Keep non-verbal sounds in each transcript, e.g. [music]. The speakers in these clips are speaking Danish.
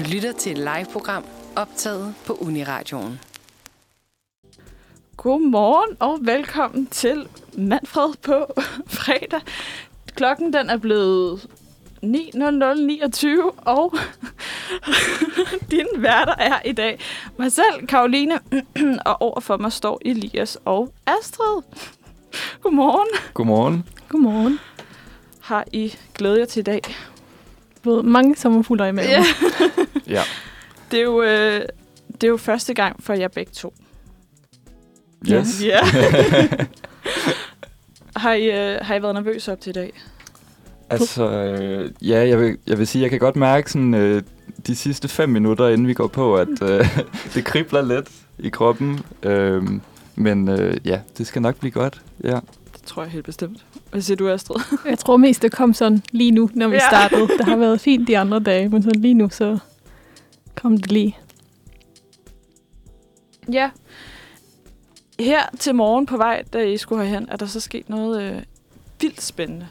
Du lytter til et live-program optaget på Uniradioen. Godmorgen og velkommen til Manfred på [laughs] fredag. Klokken den er blevet 9.00.29, og [laughs] din værter er i dag mig selv, Karoline, [clears throat] og overfor mig står Elias og Astrid. Godmorgen. Godmorgen. Godmorgen. Har I glædet jer til i dag? Både mange sommerfugler i maven. Ja. [laughs] Ja. Det er jo, øh, det er jo første gang for jer begge to. Yes. Ja. [laughs] har, I, øh, har I været nervøse op til i dag? Altså, øh, ja, jeg vil, jeg vil sige, jeg kan godt mærke sådan, øh, de sidste fem minutter, inden vi går på, at øh, [laughs] det kribler lidt i kroppen. Øh, men øh, ja, det skal nok blive godt. Ja. Det tror jeg helt bestemt. Hvad siger du, Astrid? [laughs] Jeg tror mest, det kom sådan lige nu, når vi Ja. startede. Det har været fint de andre dage, men sådan lige nu, så kom det lige. Ja. Her til morgen på vej, da I skulle herhen, er der så sket noget øh, vildt spændende.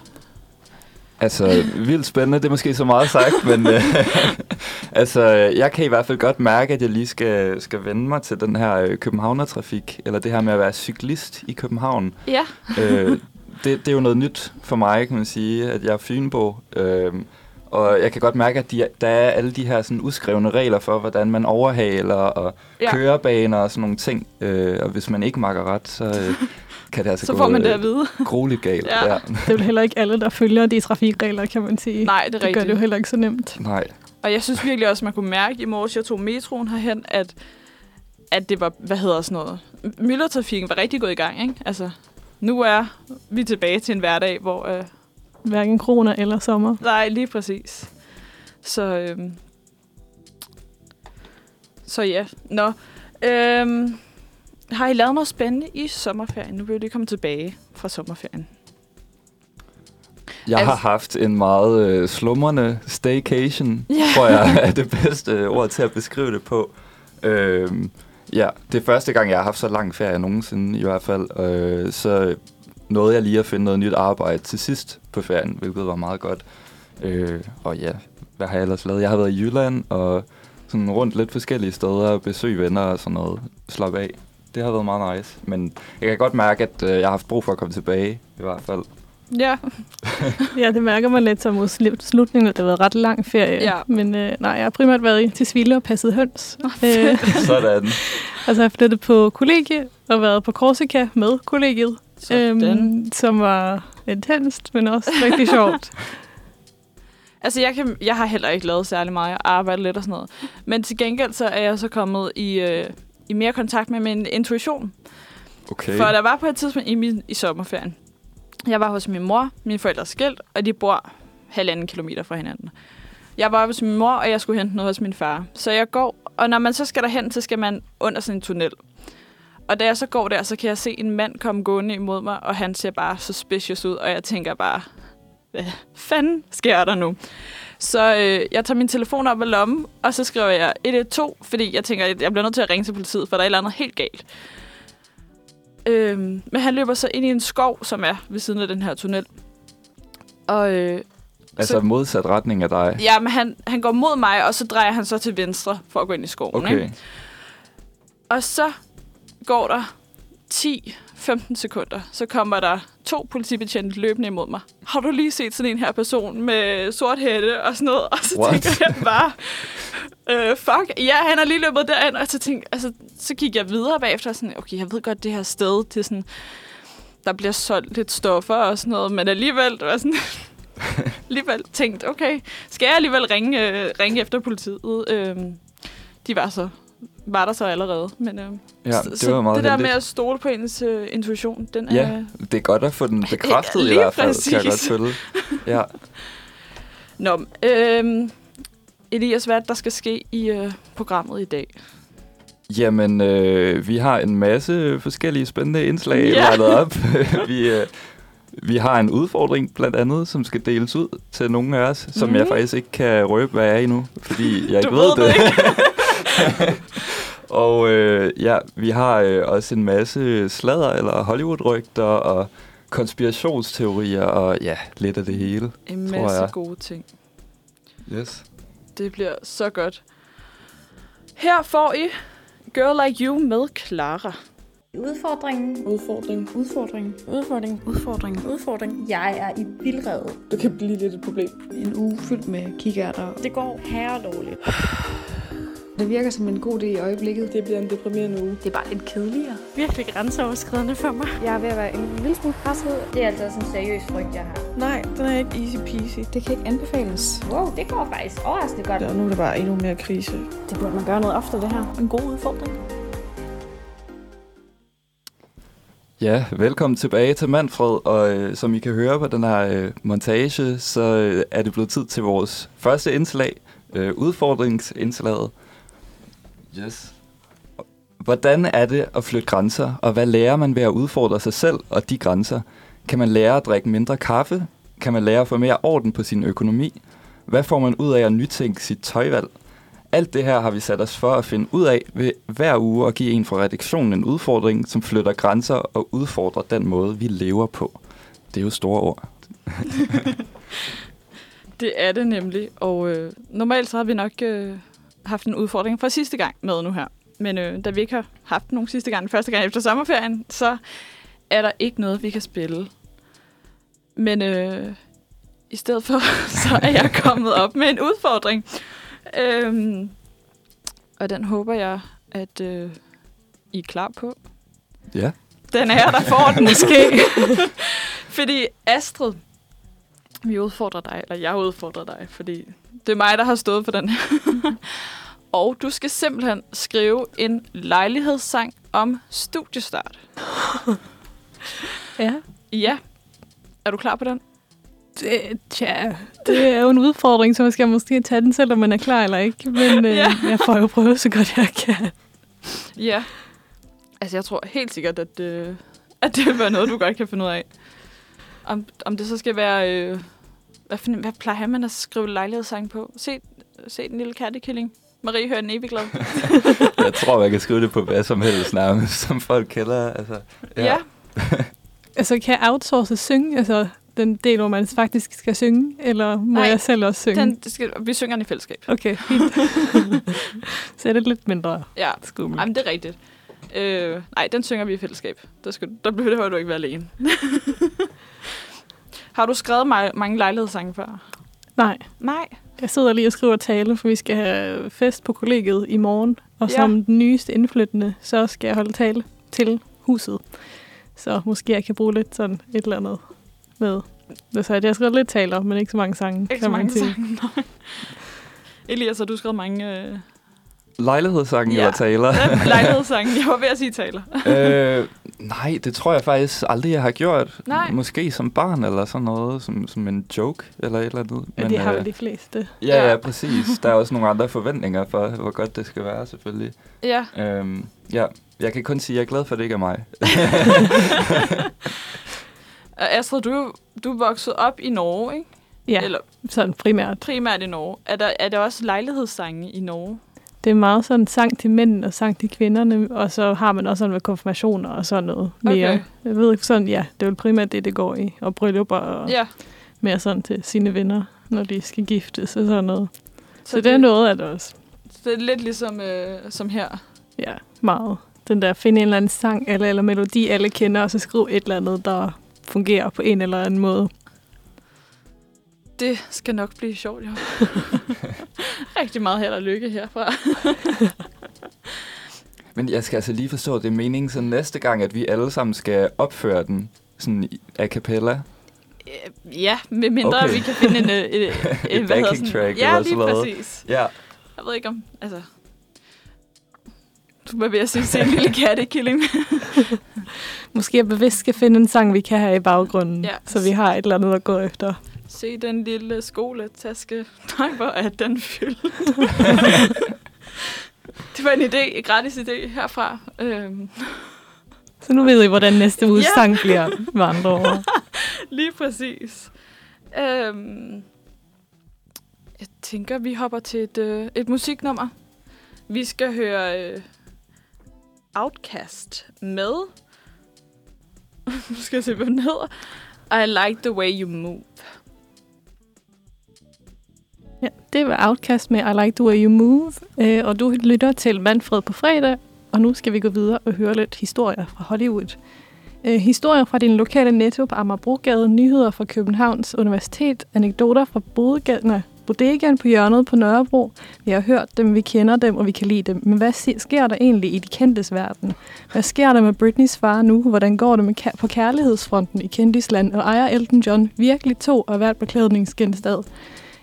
Altså, vildt spændende, det er måske så meget sagt, [laughs] men øh, [laughs] altså, jeg kan i hvert fald godt mærke, at jeg lige skal, skal vende mig til den her øh, Københavner-trafik, eller det her med at være cyklist i København. Ja. øh, det, det er jo noget nyt for mig, kan man sige, at jeg er Fynbo. Øh, og jeg kan godt mærke, at de, der er alle de her sådan, uskrevne regler for, hvordan man overhaler og Ja. kørebaner og sådan nogle ting. Øh, og hvis man ikke makker ret, så øh, [laughs] kan det altså Så gå får man det øh, at vide. [laughs] grueligt galt. Ja. Ja. Det er jo heller ikke alle, der følger de trafikregler, kan man sige. Nej, det er det gør det jo heller ikke så nemt. Nej. Og jeg synes virkelig også, man kunne mærke i morges, jeg tog metroen herhen, at, at det var, hvad hedder sådan noget, myldretrafikken var rigtig gået i gang, ikke? Altså, nu er vi tilbage til en hverdag, hvor... Øh, Hverken kroner eller sommer. nej, lige præcis. Så, øhm, så ja. Nå, øhm, har I lavet noget spændende i sommerferien? Nu vil jeg lige komme tilbage fra sommerferien. Jeg har Altså- haft en meget øh, slumrende staycation, Ja. tror jeg er det bedste ord til at beskrive det på. Øhm, ja, det er første gang, jeg har haft så lang ferie nogensinde i hvert fald. Øh, så nåede jeg lige at finde noget nyt arbejde til sidst på ferien, hvilket var meget godt. Øh, og ja, hvad har jeg ellers lavet? Jeg har været i Jylland og sådan rundt lidt forskellige steder, besøg venner og sådan noget, slap af. Det har været meget nice, men jeg kan godt mærke, at øh, jeg har haft brug for at komme tilbage, i hvert fald. Ja, [laughs] Ja, det mærker man lidt som mod slut- slutningen, at det har været ret lang ferie. Ja. Men øh, nej, jeg har primært været i til Svile og passet høns. øh, [laughs] Sådan. altså, jeg har flyttet på kollegie og været på Korsika med kollegiet. sådan. som var intenst, men også rigtig [laughs] sjovt. Altså, jeg, kan, jeg har heller ikke lavet særlig meget. Jeg arbejder lidt og sådan noget. Men til gengæld så er jeg så kommet i, øh, i mere kontakt med min intuition. Okay. For der var på et tidspunkt i, min, i sommerferien. Jeg var hos min mor, mine forældre er skilt, og de bor halvanden kilometer fra hinanden. Jeg var hos min mor, og jeg skulle hente noget hos min far. Så jeg går, og når man så skal derhen, så skal man under sådan en tunnel. Og da jeg så går der, så kan jeg se en mand komme gående imod mig, og han ser bare suspicious ud, og jeg tænker bare, hvad fanden sker der nu? Så øh, jeg tager min telefon op af lommen, og så skriver jeg 112, fordi jeg tænker, at jeg bliver nødt til at ringe til politiet, for der er et eller andet helt galt. Øhm, men han løber så ind i en skov, som er ved siden af den her tunnel. Og øh, Altså så- modsat retning af dig. ja, men han, han går mod mig, og så drejer han så til venstre for at gå ind i skoven. Okay. Ikke? Og så går der 10-15 sekunder, så kommer der to politibetjente løbende imod mig. Har du lige set sådan en her person med sort hætte og sådan noget? Og så What? tænker jeg bare, øh, fuck, ja, han har lige løbet derind. Og så, tænkte, altså, så gik jeg videre bagefter, og sådan, okay, jeg ved godt, det her sted til sådan, der bliver solgt lidt stoffer og sådan noget, men alligevel, det var sådan, [laughs] alligevel tænkt, okay, skal jeg alligevel ringe, øh, ringe efter politiet? Øh, de var så var der så allerede. Men, øh, Ja, så, det var meget det der heldigt. med at stole på ens øh, intuition, den Ja, er... det er godt at få den [laughs] bekræftet i lige hvert fald, kan jeg godt præcis. føle. Ja. [laughs] Nå, øh, Elias, hvad er der skal ske i øh, programmet i dag? Jamen, øh, vi har en masse forskellige spændende indslag Ja. ja. rettet op. [laughs] vi, øh, vi har en udfordring blandt andet, som skal deles ud til nogle af os, som Mhm. jeg faktisk ikke kan røbe, hvad er endnu, fordi jeg ikke ved ved det det. [laughs] og øh, ja, vi har øh, også en masse sladder eller Hollywood-rygter og konspirationsteorier og ja, lidt af det hele. En tror masse jeg. gode ting. Yes. Det bliver så godt. Her får I Girl Like You med Clara. Udfordringen. Udfordring. Udfordringen. Udfordring. Udfordringen. Udfordring. Jeg er i vildrede. Det kan blive lidt et problem. En uge fyldt med kikærter. Det går herredårligt. [sighs] [sighs] Det virker som en god idé i øjeblikket. Det bliver en deprimerende uge. Det er bare lidt kedeligere. Virkelig grænseoverskridende for mig. Jeg er ved at være en lille smule presset. Det er altså sådan en seriøs frygt, jeg har. Nej, den er ikke easy peasy. Det kan ikke anbefales. Wow, det går faktisk overraskende godt. Og nu er det bare endnu mere krise. Det burde man gøre noget ofte, det her. En god udfordring. Ja, velkommen tilbage til Manfred, og øh, som I kan høre på den her øh, montage, så øh, er det blevet tid til vores første indslag, øh, udfordringsindslaget. Yes. Hvordan er det at flytte grænser, og hvad lærer man ved at udfordre sig selv og de grænser? Kan man lære at drikke mindre kaffe? Kan man lære at få mere orden på sin økonomi? Hvad får man ud af at nytænke sit tøjvalg? Alt det her har vi sat os for at finde ud af ved hver uge at give en fra redaktionen en udfordring, som flytter grænser og udfordrer den måde, vi lever på. Det er jo store ord. [laughs] Det er det nemlig, og øh, normalt så har vi nok øh, haft en udfordring fra sidste gang med nu her. Men øh, da vi ikke har haft nogen sidste gang, første gang efter sommerferien, så er der ikke noget, vi kan spille. Men øh, i stedet for, [laughs] så er jeg kommet op med en udfordring. Øhm, og den håber jeg, at øh, I er klar på. Ja. Den er der får den måske. [laughs] fordi Astrid, vi udfordrer dig, eller jeg udfordrer dig, fordi det er mig, der har stået for den her. [laughs] Og du skal simpelthen skrive en lejlighedssang om studiestart. Ja. Ja. Er du klar på den? Det, tja, det er jo en udfordring, så man skal måske tage den, selvom man er klar eller ikke. Men [laughs] øh, Ja. jeg får jo prøve så godt jeg kan. Ja. Altså, jeg tror helt sikkert, at, øh, at det vil være noget, du godt kan finde ud af. Om, om det så skal være... Øh, hvad, find, hvad plejer man at skrive lejlighedssang på? Se, se den lille kattekilling. Marie hører den evig glad. [laughs] Jeg tror, man kan skrive det på hvad som helst nærmest, som folk kender. Altså, Ja. ja. [laughs] Altså, kan jeg outsource synge? Altså, den del, hvor man faktisk skal synge? Eller må Nej, jeg selv også synge? Den, det skal, vi synger den i fællesskab. Okay, fint. [laughs] så er det lidt mindre Ja, skummelt. Jamen, det er rigtigt. Øh, nej, den synger vi i fællesskab. Der, skal, der behøver du ikke være alene. Har du skrevet ma- mange lejlighedssange før? Nej, Nej. jeg sidder lige og skriver tale, for vi skal have fest på kollegiet i morgen. Og Ja. som den nyeste indflyttende, så skal jeg holde tale til huset. Så måske jeg kan bruge lidt sådan et eller andet med. Så, jeg har skrevet lidt taler, men ikke så mange sange. Ikke så man mange sige. sange. Elias, har du skrevet mange øh, Lejlighedssangen Ja. eller taler. [laughs] lejlighedssange? Jeg var ved at sige taler. [laughs] øh, nej, det tror jeg faktisk aldrig, jeg har gjort. Nej. Måske som barn eller sådan noget, som, som en joke eller et eller andet. Ja, de har øh, de fleste. ja, Ja. præcis. Der er også nogle andre forventninger for, hvor godt det skal være, selvfølgelig. Ja. Øhm, ja, jeg kan kun sige, at jeg er glad for, at det ikke er mig. Og [laughs] Astrid, du, er du er vokset op i Norge, ikke? Ja, Eller sådan primært. primært i Norge. Er der, er der også lejlighedssange i Norge? Det er meget sådan sang til mænd og sang til kvinderne, og så har man også sådan med konfirmationer og sådan noget mere. Okay. Jeg ved ikke sådan, ja, det er jo primært det, det går i. Og bryllupper og Ja. mere sådan til sine venner, når de skal giftes og sådan noget. Så, så det er noget af det også. Det er lidt ligesom øh, som her. Ja, meget. Den der finde en eller anden sang eller, eller melodi, alle kender, og så skrive et eller andet, der fungerer på en eller anden måde. Det skal nok blive sjovt, jo. [laughs] Rigtig meget held og lykke herfra. [laughs] Men jeg skal altså lige forstå, at det er meningen, så næste gang, at vi alle sammen skal opføre den sådan a cappella. Øh, Ja, med mindre okay. Vi kan finde en, øh, et, [laughs] et, hvad backing sådan- track Ja, eller lige sådan noget. præcis. Ja, Jeg ved ikke om, altså... Du var ved at sige, se en lille kattekilling. Måske jeg bevidst skal finde en sang, vi kan have i baggrunden, Ja. så vi har et eller andet at gå efter. Se den lille skoletaske. Nej, hvor er den fyldt. [laughs] det var en idé, en gratis idé herfra. Øhm, Så nu ved I, hvordan næste uges Ja. sang bliver med andre ord. [laughs] lige præcis. Øhm, jeg tænker, vi hopper til et, øh, et musiknummer. Vi skal høre øh, Outcast med... [laughs] nu skal jeg se, hvad den hedder. I like the way you move. Det var Outcast med I Like The Way You Move, øh, og du lytter til Manfred på fredag, og nu skal vi gå videre og høre lidt historier fra Hollywood. Øh, historier fra din lokale netto på Amagerbrogade, nyheder fra Københavns Universitet, anekdoter fra bodegaden, bodegaen på hjørnet på Nørrebro. Vi har hørt dem, vi kender dem, og vi kan lide dem. Men hvad sker der egentlig i de kendtes verden? Hvad sker der med Britneys far nu? Hvordan går det med kær- på kærlighedsfronten i kendisland? Og ejer Elton John virkelig to af hvert beklædningsgenstand?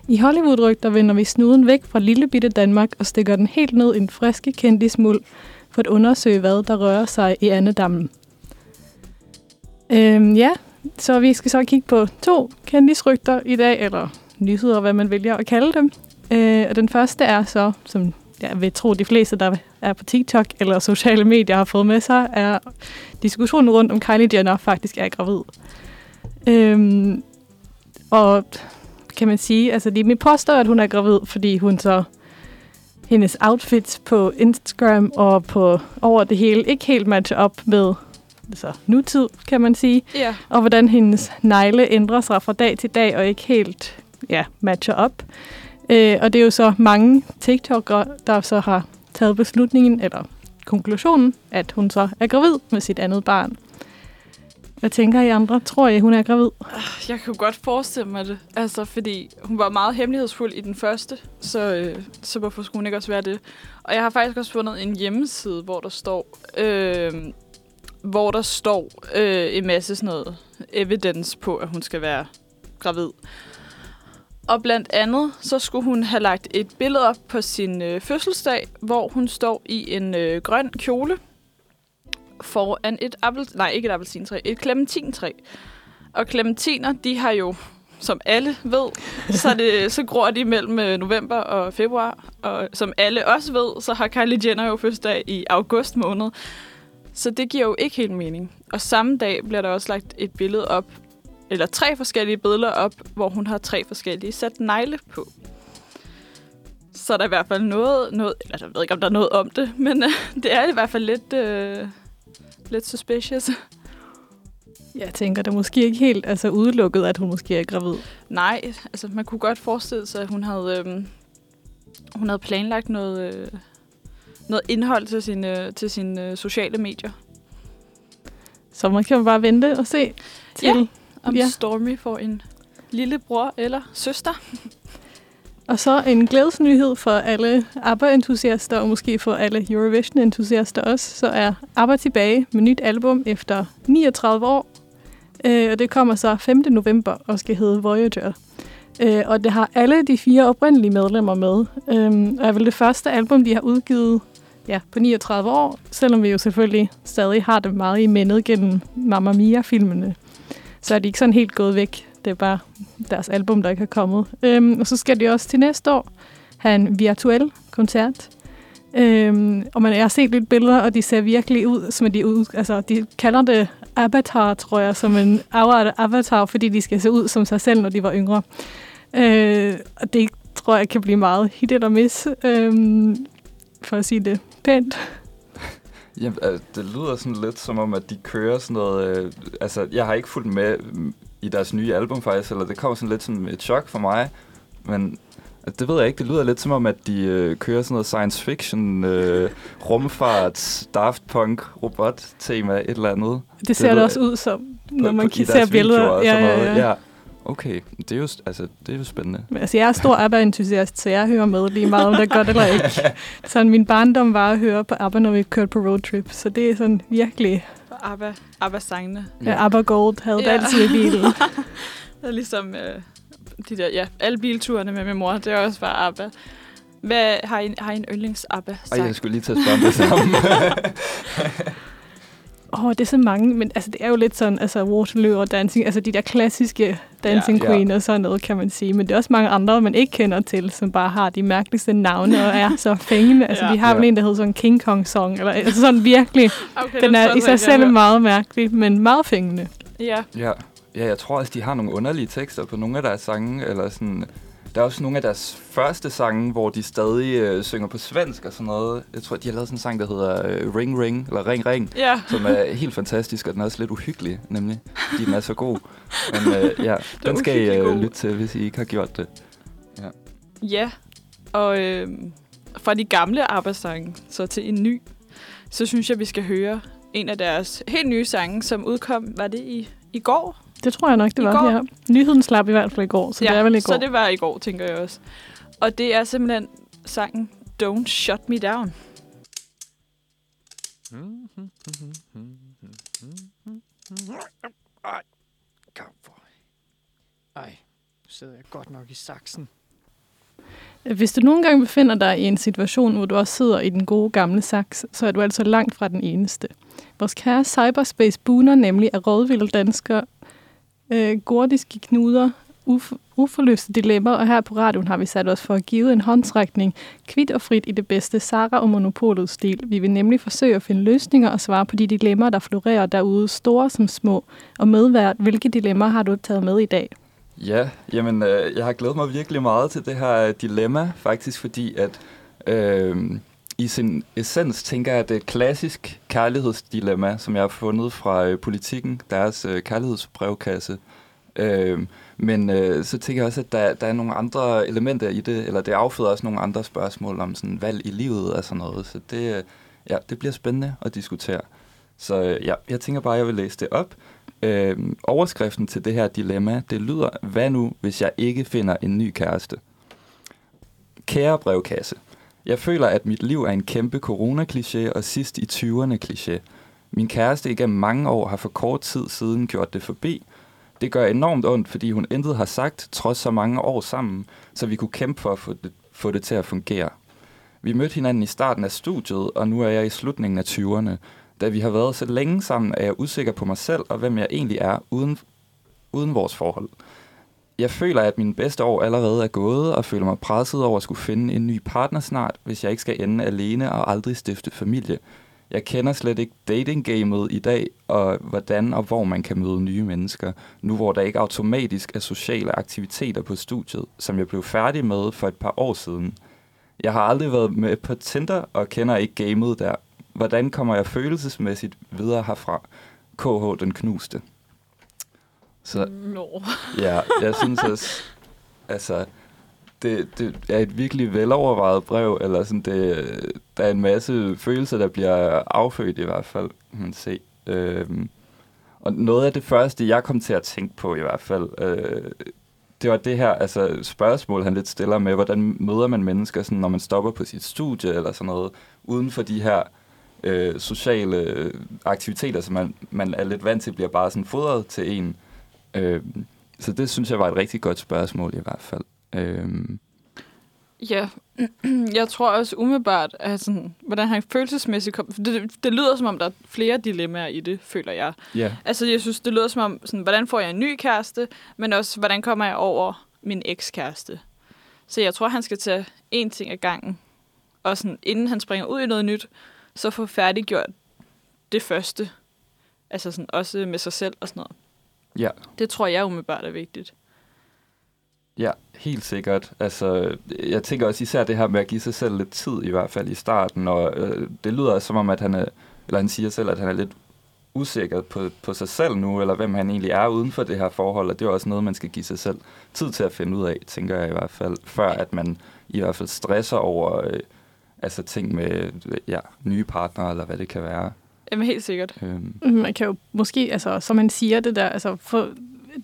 I Hollywood-rygter vender vi snuden væk fra lille bitte Danmark og stikker den helt ned i en friske kendismuld for at undersøge, hvad der rører sig i andedammen. Øhm, ja, så vi skal så kigge på to kendisrygter i dag, eller nyheder, hvad man vælger at kalde dem. Øh, og den første er så, som jeg vil tro, de fleste, der er på TikTok eller sociale medier har fået med sig, er diskussionen rundt om Kylie Jenner faktisk er gravid. Øhm, og kan man sige, altså de påstår, at hun er gravid, fordi hun så hendes outfits på Instagram og på over det hele ikke helt matcher op med altså, nutid, kan man sige. Ja. Og hvordan hendes negle ændrer sig fra dag til dag og ikke helt ja, matcher op. Øh, og det er jo så mange TikTokere, der så har taget beslutningen, eller konklusionen, at hun så er gravid med sit andet barn. Hvad tænker I andre? Tror I, hun er gravid? Ah, jeg kan godt forestille mig det. Altså, fordi hun var meget hemmelighedsfuld i den første, så, øh, så hvorfor skulle hun ikke også være det? Og jeg har faktisk også fundet en hjemmeside, hvor der står, øh, hvor der står øh, en masse sådan noget evidence på, at hun skal være gravid. Og blandt andet, så skulle hun have lagt et billede op på sin øh, fødselsdag, hvor hun står i en øh, grøn kjole foran et appel, nej, ikke et appelsintræ, et clementintræ. Og clementiner, de har jo, som alle ved, så, er det, [laughs] så gror de mellem øh, november og februar. Og som alle også ved, så har Kylie Jenner jo fødselsdag i august måned. Så det giver jo ikke helt mening. Og samme dag bliver der også lagt et billede op, eller tre forskellige billeder op, hvor hun har tre forskellige sat negle på. Så er der i hvert fald noget, noget altså, jeg ved ikke, om der er noget om det, men øh, det er i hvert fald lidt, øh, lidt suspicious. [laughs] Jeg tænker, det er måske ikke helt altså, udelukket, at hun måske er gravid. Nej, altså man kunne godt forestille sig, at hun havde, øhm, hun havde planlagt noget, øh, noget indhold til sine, til sine øh, sociale medier. Så man kan jo bare vente og se til. Ja. Om Ja. Stormy får en lillebror eller søster. Og så en glædesnyhed for alle ABBA-entusiaster, og måske for alle Eurovision-entusiaster også, så er ABBA tilbage med nyt album efter 39 år. Øh, og det kommer så 5. november og skal hedde Voyager. Øh, og det har alle de fire oprindelige medlemmer med. Øh, og er vel det første album, de har udgivet ja, på 39 år, selvom vi jo selvfølgelig stadig har det meget i mindet gennem Mamma Mia-filmene. Så er de ikke sådan helt gået væk. Det er bare deres album, der ikke er kommet. Øhm, og så skal de også til næste år have en virtuel koncert. Øhm, og man, jeg har set lidt billeder, og de ser virkelig ud, som de, ud, altså, de kalder det avatar, tror jeg, som en avatar, fordi de skal se ud som sig selv, når de var yngre. Øh, og det tror jeg kan blive meget hit eller miss, øhm, for at sige det pænt. Jamen, altså, det lyder sådan lidt som om, at de kører sådan noget... Øh, altså, jeg har ikke fulgt med i deres nye album faktisk, eller det kommer sådan lidt som et chok for mig. Men det ved jeg ikke, det lyder lidt som om, at de øh, kører sådan noget science fiction, øh, rumfart, Daft Punk, robot-tema, et eller andet. Det ser det, lyder- også ud som, når man i kan se billeder. Ja, ja, ja. ja. Okay, det er jo, altså, det er jo spændende. Men Altså, jeg er stor ABBA-entusiast, så jeg hører med lige meget, om det er godt eller ikke. [laughs] Sådan, min barndom var at høre på ABBA, når vi kørte på roadtrip. Så det er sådan virkelig... ABBA, ABBA-sangene. Ja. ABBA Gold havde det Ja. altid i bilen. [laughs] [laughs] Det er ligesom øh, de der, ja, alle bilturene med min mor, det er også bare ABBA. Hvad, har, I, har I en yndlings Ej, ABBA-sang? jeg skulle lige at spørge om det samme. [laughs] Åh, oh, det er så mange, men altså, det er jo lidt sådan, altså Waterloo og Dancing, altså de der klassiske Dancing Ja, ja. Queen og sådan noget, kan man sige. Men det er også mange andre, man ikke kender til, som bare har de mærkeligste navne og er så fængende. [laughs] Altså, Ja. de har vel Ja. en, der hedder sådan King Kong Song, eller altså sådan virkelig. [laughs] Okay, Den er i sig selv har meget mærkelig, men meget fængende. Ja, ja. ja, jeg tror også, de har nogle underlige tekster på nogle af deres sange, eller sådan... Der er også nogle af deres første sange, hvor de stadig øh, synger på svensk og sådan noget. Jeg tror, de har lavet sådan en sang, der hedder øh, Ring Ring, eller Ring Ring, ja. som er helt fantastisk, og den er også lidt uhyggelig, nemlig, fordi den er så god. Men øh, [laughs] ja, den skal I øh, lytte til, hvis I ikke har gjort det. Ja, og øh, fra de gamle arbejdssange, så til en ny, så synes jeg, vi skal høre en af deres helt nye sange, som udkom, var det i, i går? Det tror jeg nok, det I var. går? Ja. Nyheden slap i hvert fald i går, så ja, det er vel i går. så det var i går, tænker jeg også. Og det er simpelthen sangen Don't Shut Me Down. Ej, kom for. Ej, nu sidder jeg godt nok i saksen. Hvis du nogle gange befinder dig i en situation, hvor du også sidder i den gode gamle saks, så er du altså langt fra den eneste. Vores kære cyberspace buner nemlig af rådvilde danskere, øh, gordiske knuder, uf- uforløste dilemmaer, og her på radioen har vi sat os for at give en håndtrækning kvidt og frit i det bedste Sara og Monopolets stil. Vi vil nemlig forsøge at finde løsninger og svare på de dilemmaer, der florerer derude, store som små. Og medvært, hvilke dilemmaer har du taget med i dag? Ja, jamen, øh, jeg har glædet mig virkelig meget til det her øh, dilemma, faktisk fordi, at øh, i sin essens tænker jeg, at det er et klassisk kærlighedsdilemma, som jeg har fundet fra øh, politikken, deres øh, kærlighedsbrevkasse. Øh, men øh, så tænker jeg også, at der, der er nogle andre elementer i det, eller det afføder også nogle andre spørgsmål om sådan valg i livet og sådan noget. Så det, øh, ja, det bliver spændende at diskutere. Så øh, ja, jeg tænker bare, at jeg vil læse det op. Øh, overskriften til det her dilemma, det lyder, hvad nu, hvis jeg ikke finder en ny kæreste? Kære brevkasse, jeg føler, at mit liv er en kæmpe corona-kliché og sidst i 20'erne kliché. Min kæreste igennem mange år har for kort tid siden gjort det forbi. Det gør enormt ondt, fordi hun intet har sagt, trods så mange år sammen, så vi kunne kæmpe for at få det, få det til at fungere. Vi mødte hinanden i starten af studiet, og nu er jeg i slutningen af 20'erne. Da vi har været så længe sammen, er jeg usikker på mig selv og hvem jeg egentlig er uden, uden vores forhold. Jeg føler, at mine bedste år allerede er gået, og føler mig presset over at skulle finde en ny partner snart, hvis jeg ikke skal ende alene og aldrig stifte familie. Jeg kender slet ikke datinggamet i dag, og hvordan og hvor man kan møde nye mennesker, nu hvor der ikke automatisk er sociale aktiviteter på studiet, som jeg blev færdig med for et par år siden. Jeg har aldrig været med på Tinder og kender ikke gamet der. Hvordan kommer jeg følelsesmæssigt videre herfra? KH den knuste. Så Nå. [laughs] ja, jeg synes også, altså, det, det er et virkelig velovervejet brev, eller sådan, det, der er en masse følelser, der bliver affødt i hvert fald, kan man se. Øhm, og noget af det første, jeg kom til at tænke på i hvert fald, øh, det var det her altså, spørgsmål, han lidt stiller med, hvordan møder man mennesker, sådan, når man stopper på sit studie eller sådan noget, uden for de her øh, sociale aktiviteter, som man, man er lidt vant til, bliver bare sådan fodret til en. Øh, så det synes jeg var et rigtig godt spørgsmål i hvert fald. Øh, Ja, [clears throat] jeg tror også umiddelbart, at sådan, hvordan han følelsesmæssigt kom... Det, det lyder som om, der er flere dilemmaer i det, føler jeg. ja, Altså, jeg synes, det lyder som om, sådan, hvordan får jeg en ny kæreste, men også, hvordan kommer jeg over min ekskæreste. Så jeg tror, han skal tage én ting ad gangen, og sådan, inden han springer ud i noget nyt, så få færdiggjort det første. Altså sådan, også med sig selv og sådan noget. Ja, Det tror jeg umiddelbart er vigtigt. ja, helt sikkert. Altså, jeg tænker også især det her med at give sig selv lidt tid, i hvert fald i starten, og øh, det lyder som om, at han er, eller han siger selv, at han er lidt usikker på, på sig selv nu, eller hvem han egentlig er uden for det her forhold, og det er også noget, man skal give sig selv tid til at finde ud af, tænker jeg i hvert fald, før at man i hvert fald stresser over øh, altså ting med ja, nye partnere, eller hvad det kan være. Jamen helt sikkert. Øhm, Man kan jo måske, altså, som man siger det der, altså for,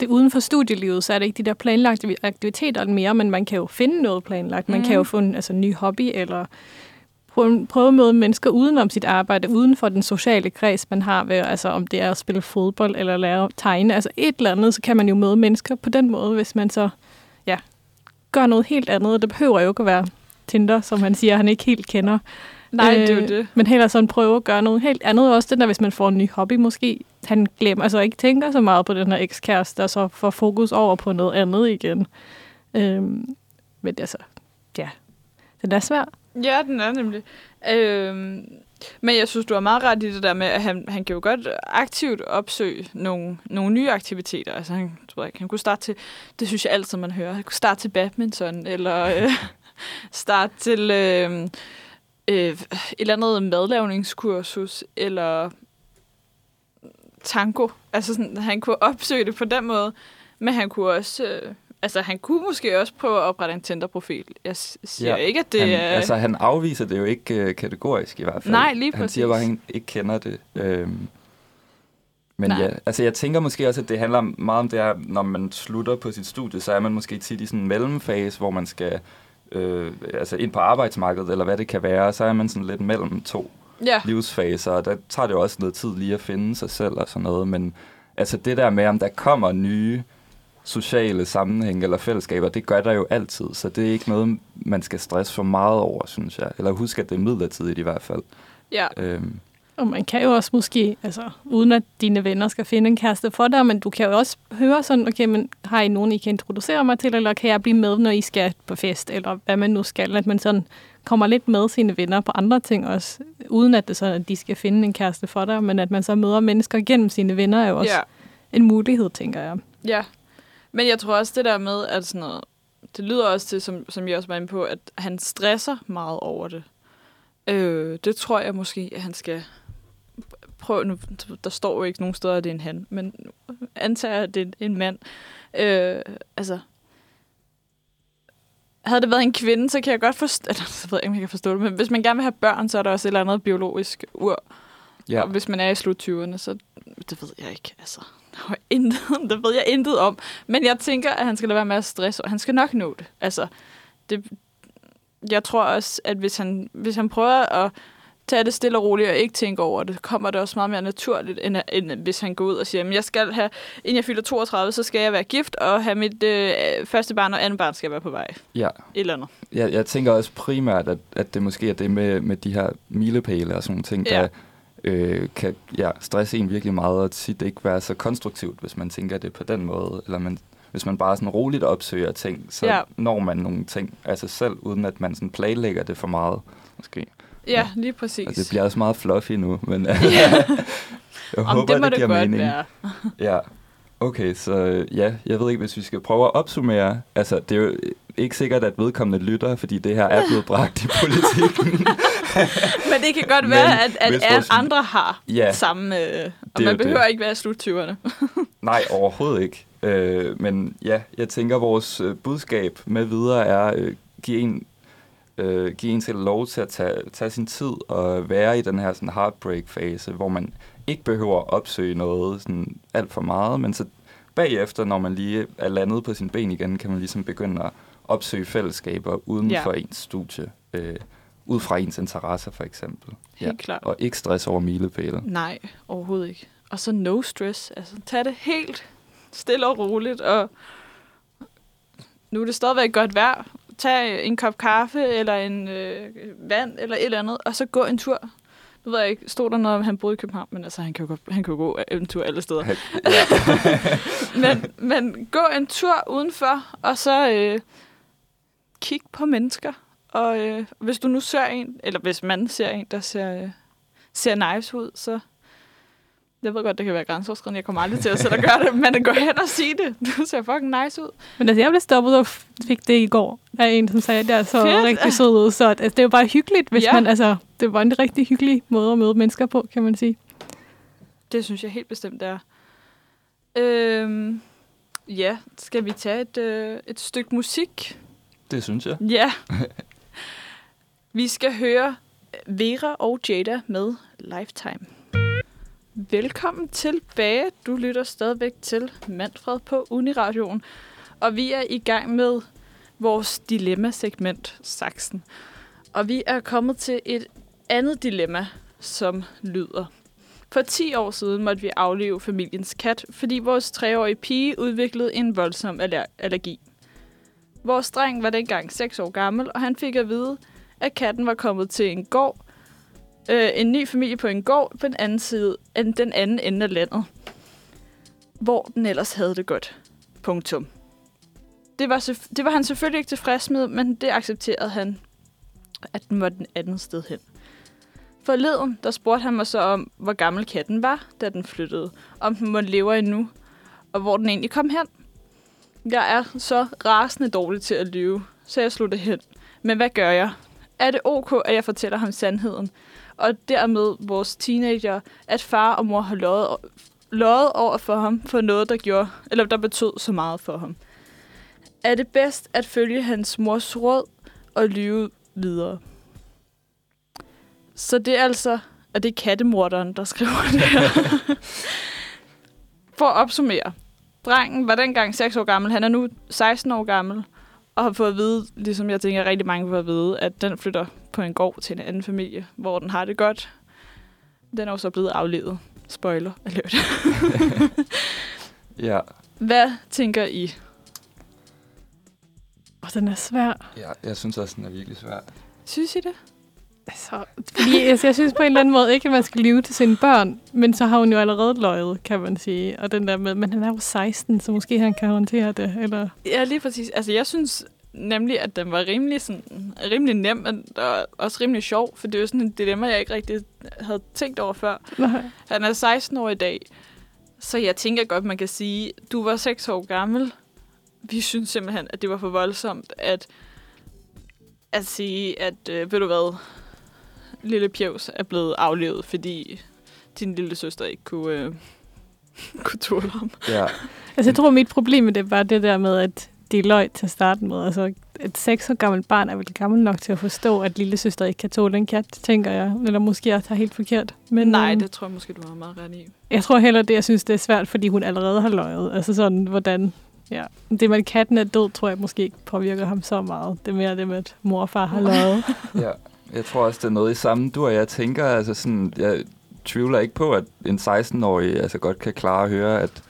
det uden for studielivet, så er det ikke de der planlagte aktiviteter mere, men man kan jo finde noget planlagt. Man Mhm. kan jo få en altså, ny hobby, eller prøve, prøve at møde mennesker udenom sit arbejde, uden for den sociale kreds, man har ved, altså om det er at spille fodbold eller lære at tegne, altså et eller andet, så kan man jo møde mennesker på den måde, hvis man så, ja, gør noget helt andet. Det behøver jo ikke at være Tinder, som han siger, han ikke helt kender. Nej, det er jo Øh, det. Men heller sådan prøve at gøre noget helt andet. Også den der, hvis man får en ny hobby måske. Han glemmer, altså ikke tænker så meget på den her ekskæreste, og så får fokus over på noget andet igen. Øhm, men altså, ja, den er svær. Ja, den er nemlig. Øhm, men jeg synes, du har meget ret i det der med, at han, han kan jo godt aktivt opsøge nogle, nogle nye aktiviteter. Altså, han, tror jeg, han kunne starte til, det synes jeg altid, man hører, han kunne starte til badminton, eller øh, [laughs] starte til øh, øh, et eller andet madlavningskursus, eller tango. Altså, sådan, han kunne opsøge det på den måde, men han kunne også øh, Altså, han kunne måske også prøve at oprette en Tinder-profil. Jeg siger ja, ikke, at det han, er... Altså, han afviser det jo ikke øh, kategorisk i hvert fald. Nej, lige Han siger præcis. bare, at han ikke kender det. Øhm, men Nej. ja, altså jeg tænker måske også, at det handler meget om det her, når man slutter på sit studie, så er man måske tit i sådan en mellemfase, hvor man skal øh, altså ind på arbejdsmarkedet, eller hvad det kan være, så er man sådan lidt mellem to Ja, livsfaser, og der tager det jo også noget tid lige at finde sig selv og sådan noget, men altså det der med, om der kommer nye sociale sammenhæng eller fællesskaber, det gør der jo altid, så det er ikke noget, man skal stresse for meget over, synes jeg. Eller husk, at det er midlertidigt i hvert fald. ja. Øhm, Og man kan jo også måske, altså uden at dine venner skal finde en kæreste for dig, men du kan jo også høre sådan, okay, men har I nogen, I kan introducere mig til, eller kan jeg blive med, når I skal på fest, eller hvad man nu skal, at man sådan kommer lidt med sine venner på andre ting også, uden at det så, at de skal finde en kæreste for dig, men at man så møder mennesker gennem sine venner, er jo også ja. en mulighed, tænker jeg. Ja, men jeg tror også det der med, at sådan noget, det lyder også til, som, som jeg også var inde på, at han stresser meget over det. Øh, det tror jeg måske, at han skal prøve, nu, der står jo ikke nogen steder, at det er en han, men antager, at det er en mand. Øh, altså, havde det været en kvinde, så kan jeg godt forstå, eller så ved jeg ikke, om jeg kan forstå det, men hvis man gerne vil have børn, så er der også et eller andet biologisk ur. ja. Og hvis man er i slut 20'erne, så det ved jeg ikke. Altså, der intet, det ved jeg intet om. Men jeg tænker, at han skal lade være med at stresse, og han skal nok nå det. Altså, det, jeg tror også, at hvis han, hvis han prøver at tage det stille og roligt og ikke tænke over det, kommer det også meget mere naturligt, end, end hvis han går ud og siger, at jeg skal have, inden jeg fylder 32, så skal jeg være gift og have mit øh, første barn og andet barn skal være på vej. ja. Et eller andet. Jeg, jeg tænker også primært, at, at det måske er det med, med de her milepæle og sådan nogle ting, Ja. der øh, kan ja, stresse en virkelig meget, og tit ikke være så konstruktivt, hvis man tænker det på den måde. Eller man, hvis man bare sådan roligt opsøger ting, så Ja. når man nogle ting af sig selv, uden at man sådan planlægger det for meget, måske. Ja, lige præcis. Og det bliver også meget fluffy nu, men Ja. [laughs] jeg Om håber, det må det, giver godt mening. være. [laughs] Ja, okay, så ja, jeg ved ikke, hvis vi skal prøve at opsummere. Altså, det er jo ikke sikkert, at vedkommende lytter, fordi det her er blevet bragt i politikken. [laughs] Men det kan godt Men være, at, at vores- andre har Ja. samme... Øh, og man behøver det. ikke være i slut 20'erne. Nej, overhovedet ikke. Øh, men ja, jeg tænker, vores øh, budskab med videre er øh, give en øh, give en til lov til at tage, tage sin tid og være i den her sådan heartbreak-fase, hvor man ikke behøver at opsøge noget sådan alt for meget, men så bagefter, når man lige er landet på sin ben igen, kan man ligesom begynde at opsøge fællesskaber uden Ja. ja. for ens studie, øh, ud fra ens interesser for eksempel. Helt klart. Og ikke stress over milepæle. Nej, overhovedet ikke. Og så no stress. Altså, tag det helt stille og roligt. Og nu er det stadigvæk godt vejr. Tag en kop kaffe eller en øh, vand eller et eller andet, og så gå en tur. Nu ved jeg ikke, stod der noget om, han boede i København, men altså, han kan jo, han kan jo gå en tur alle steder. ja. [laughs] men, men gå en tur udenfor, og så øh, kig på mennesker. Og øh, hvis du nu ser en, eller hvis man ser en, der ser, øh, ser nice ud, så... Jeg ved godt, det kan være grænseoverskridende. Jeg kommer aldrig til at sætte og gøre det, men gå hen og sige det. [laughs] Du ser fucking nice ud. Men altså, jeg blev stoppet og fik det i går af en, som sagde, at jeg så Fedt. rigtig sød ud. Så altså, det er jo bare hyggeligt, hvis Ja. man, altså, det var en rigtig hyggelig måde at møde mennesker på, kan man sige. Det synes jeg helt bestemt er. Øhm, ja, skal vi tage et, øh, et stykke musik? Det synes jeg. Ja. [laughs] Vi skal høre Vera og Jada med Lifetime. Velkommen tilbage. Du lytter stadigvæk til Manfred på Uniradioen. Og vi er i gang med vores dilemma-segment, Saxen. Og vi er kommet til et andet dilemma, som lyder. For 10 år siden måtte vi aflive familiens kat, fordi vores treårige pige udviklede en voldsom aller- allergi. Vores dreng var dengang 6 år gammel, og han fik at vide, at katten var kommet til en gård, øh, en ny familie på en gård på den anden side, end den anden ende af landet, hvor den ellers havde det godt. Punktum. Det var, det var han selvfølgelig ikke tilfreds med, men det accepterede han, at den var den anden sted hen. Forleden, der spurgte han mig så om, hvor gammel katten var, da den flyttede. Om den måtte leve endnu, og hvor den egentlig kom hen. Jeg er så rasende dårlig til at lyve, så jeg slutter hen. Men hvad gør jeg? Er det ok, at jeg fortæller ham sandheden? Og dermed vores teenager, at far og mor har løjet, løjet over for ham for noget, der gjorde, eller der betød så meget for ham. Er det bedst at følge hans mors råd og lyve videre? Så det er altså, at det er kattemorderen, der skriver det her. [laughs] For at opsummere. Drengen var dengang 6 år gammel. Han er nu 16 år gammel. Og har fået at vide, ligesom jeg tænker rigtig mange får at vide, at den flytter på en gård til en anden familie, hvor den har det godt. Den er jo så blevet aflevet. Spoiler alert. [laughs] Ja. Hvad tænker I? Og den er svær. ja, jeg synes også, den er virkelig svær. Synes I det? Altså, fordi altså, jeg synes på en eller anden måde ikke, at man skal lyve til sine børn, men så har hun jo allerede løjet, kan man sige. Og den der med, men han er jo 16, så måske han kan håndtere det, eller... Ja, lige præcis. Altså, jeg synes nemlig, at den var rimelig, sådan, rimelig nem, og også rimelig sjov, for det er jo sådan et dilemma, jeg ikke rigtig havde tænkt over før. Nej. Han er 16 år i dag, så jeg tænker godt, man kan sige, du var 6 år gammel. Vi synes simpelthen, at det var for voldsomt at, at sige, at øh, ved du hvad, lille Pjevs er blevet aflevet, fordi din lille søster ikke kunne, øh, [laughs] kunne tåle ham. Ja, [laughs] Altså, jeg tror, mit problem med det var det der med, at det er løg til at starte med. Altså, et seks år gammelt barn er vel gammel nok til at forstå, at lille søster ikke kan tåle en kat, tænker jeg. Eller måske jeg tager helt forkert. Men, Nej, øhm, det tror jeg måske, du har meget ret i. Jeg tror heller det, jeg synes, det er svært, fordi hun allerede har løjet. Altså sådan, hvordan... Ja. Det med, at katten er død, tror jeg måske ikke påvirker ham så meget. Det er mere det med, at mor og far har [laughs] løjet. ja. Jeg tror også, det er noget i samme du og jeg tænker, altså sådan, jeg tvivler ikke på, at en 16-årig altså godt kan klare at høre, at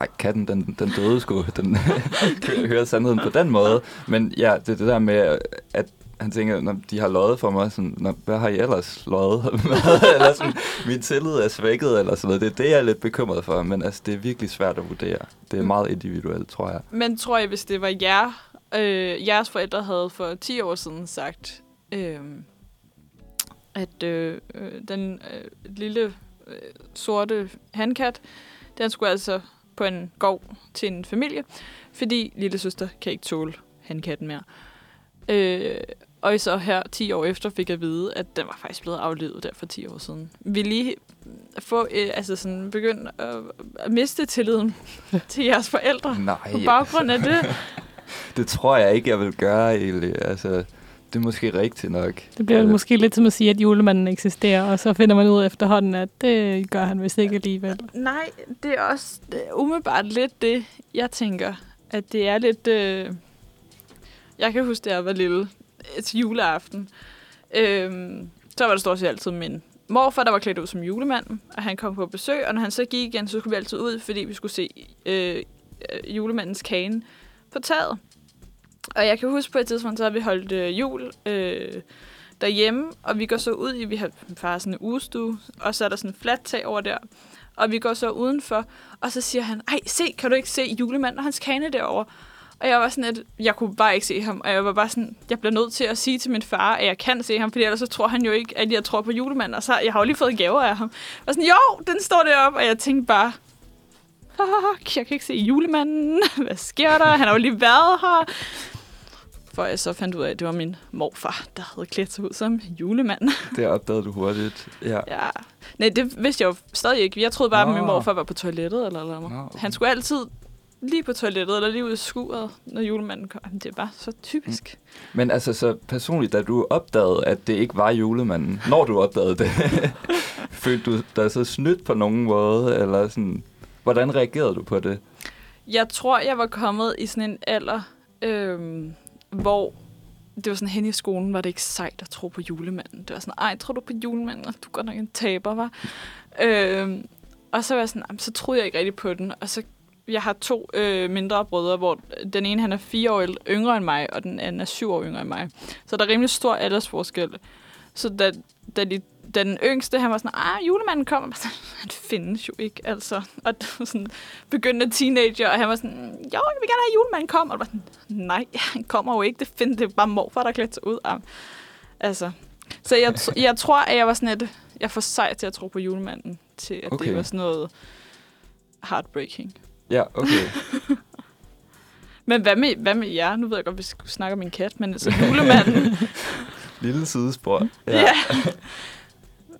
ej, katten, den, den døde sgu, den [laughs] kan høre sandheden på den måde. Men ja, det er det der med, at han tænker, når de har løjet for mig, sådan, når, hvad har I ellers løjet [laughs] eller sådan, min tillid er svækket, eller sådan noget. Det er det, jeg er lidt bekymret for, men altså, det er virkelig svært at vurdere. Det er meget individuelt, tror jeg. Men tror jeg, hvis det var jer, øh, jeres forældre havde for 10 år siden sagt, øh, at øh, den øh, lille øh, sorte handkat, den skulle altså på en gård til en familie, fordi lille søster kan ikke tåle handkatten mere. Øh, og så her 10 år efter fik jeg at vide, at den var faktisk blevet aflevet der for 10 år siden. Vi lige få, øh, altså sådan, begynde at, at miste tilliden [laughs] til jeres forældre Nej, på baggrund af det. [laughs] det tror jeg ikke, jeg vil gøre egentlig. Altså, det er måske rigtigt nok. Det bliver Øh, måske lidt som at sige, at julemanden eksisterer, og så finder man ud efterhånden, at det gør han vist ikke alligevel. Nej, det er også det er umiddelbart lidt det, jeg tænker. At det er lidt... Øh... Jeg kan huske, da jeg var lille til juleaften. Øhm, så var der stort set altid min morfar, der var klædt ud som julemand, og han kom på besøg, og når han så gik igen, så skulle vi altid ud, fordi vi skulle se øh, øh, julemandens kane på taget. Og jeg kan huske på et tidspunkt, så har vi holdt øh, jul øh, derhjemme, og vi går så ud i, vi har far sådan en ugestue, og så er der sådan en fladt tag over der. Og vi går så udenfor, og så siger han, ej, se, kan du ikke se julemanden og hans kane derovre? Og jeg var sådan, at jeg kunne bare ikke se ham. Og jeg var bare sådan, jeg bliver nødt til at sige til min far, at jeg kan se ham, fordi ellers så tror han jo ikke, at jeg tror på julemanden. Og så, jeg har jo lige fået gaver af ham. Og sådan, jo, den står deroppe. Og jeg tænkte bare, fuck, jeg kan ikke se julemanden. [laughs] Hvad sker der? Han har jo lige været her. For jeg så fandt ud af, at det var min morfar, der havde klædt sig ud som julemand. [laughs] Det opdagede du hurtigt. Ja. Ja. Nej, det vidste jeg jo stadig ikke. Jeg troede bare, at min Nå. morfar var på toilettet. Eller, eller. Nå, okay. Han skulle altid lige på toilettet, eller lige ud i skuret, når julemanden kom. Jamen, Det er bare så typisk. Men altså, så personligt, da du opdagede, at det ikke var julemanden, når du opdagede det, [laughs] følte du dig så snydt på nogen måde, eller sådan, hvordan reagerede du på det? Jeg tror, jeg var kommet i sådan en alder, øhm, hvor det var sådan hen i skolen, var det ikke sejt at tro på julemanden. Det var sådan, ej, tror du på julemanden? Du går nok en taber, var. Øhm, og så var jeg sådan, "Jamen, så troede jeg ikke rigtig på den. Og så, jeg har to øh, mindre brødre, hvor den ene han er fire år yngre end mig, og den anden er syv år yngre end mig. Så der er rimelig stor aldersforskel. Så da, da, de, den yngste, han var sådan, ah, julemanden kommer. Han findes jo ikke, altså. Og det var sådan begyndende teenager, og han var sådan, jo, jeg vil gerne have, at julemanden kommer. Og var sådan, nej, han kommer jo ikke. Det, find, det er bare morfar, der er klædt sig ud. Ah. Altså. Så jeg, jeg tror, at jeg var sådan et, jeg for sej til at tro på julemanden, til at okay. Det var sådan noget heartbreaking. Ja, okay. [laughs] Men hvad med, hvad med jer? Nu ved jeg godt, vi skal snakke om min kat, men altså julemanden. [laughs] Lille sidespor. [laughs] ja.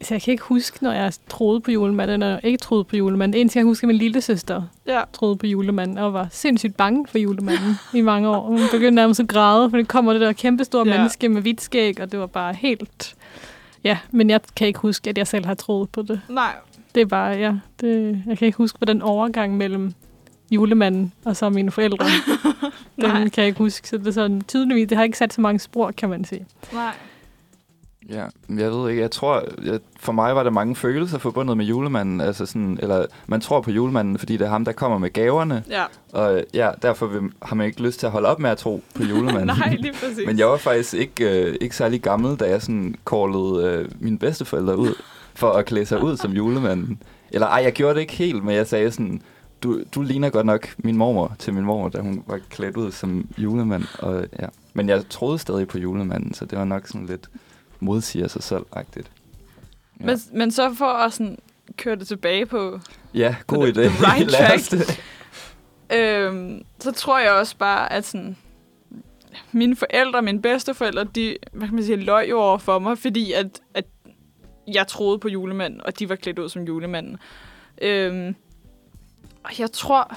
Altså, jeg kan ikke huske, når jeg troede på julemanden, eller ikke troede på julemanden. En ting, jeg husker, min lille søster Ja. troede på julemanden, og var sindssygt bange for julemanden i mange år. Hun begyndte nærmest at græde, for det kommer det der kæmpe store Ja. menneske med hvidt skæg, og det var bare helt... Ja, men jeg kan ikke huske, at jeg selv har troet på det. Nej. Det er bare, ja, det, jeg kan ikke huske, hvordan overgang mellem julemanden og så mine forældre, [laughs] den kan jeg ikke huske. Så det er sådan tydeligvis, det har ikke sat så mange spor, kan man sige. Nej. Ja, jeg ved ikke, jeg tror, jeg, for mig var der mange følelser forbundet med julemanden, altså sådan, eller man tror på julemanden, fordi det er ham, der kommer med gaverne, Ja. og ja, derfor vil, har man ikke lyst til at holde op med at tro på [laughs] julemanden. Nej, lige præcis. Men jeg var faktisk ikke, øh, ikke særlig gammel, da jeg sådan callede øh, mine bedsteforældre ud for at klæde sig ud som julemanden. Eller ej, jeg gjorde det ikke helt, men jeg sagde sådan, du, du ligner godt nok min mormor til min mormor, da hun var klædt ud som julemand. Og, ja. Men jeg troede stadig på julemanden, så det var nok sådan lidt modsiger sig selv-agtigt. Ja. Men, men så for at sådan køre det tilbage på, Ja, god idé. the right [laughs] track. det. øhm, så tror jeg også bare, at sådan, mine forældre, mine bedsteforældre, de, hvad kan man sige, løg jo over for mig, fordi at, at jeg troede på julemanden, og de var klædt ud som julemanden. Øhm, og jeg tror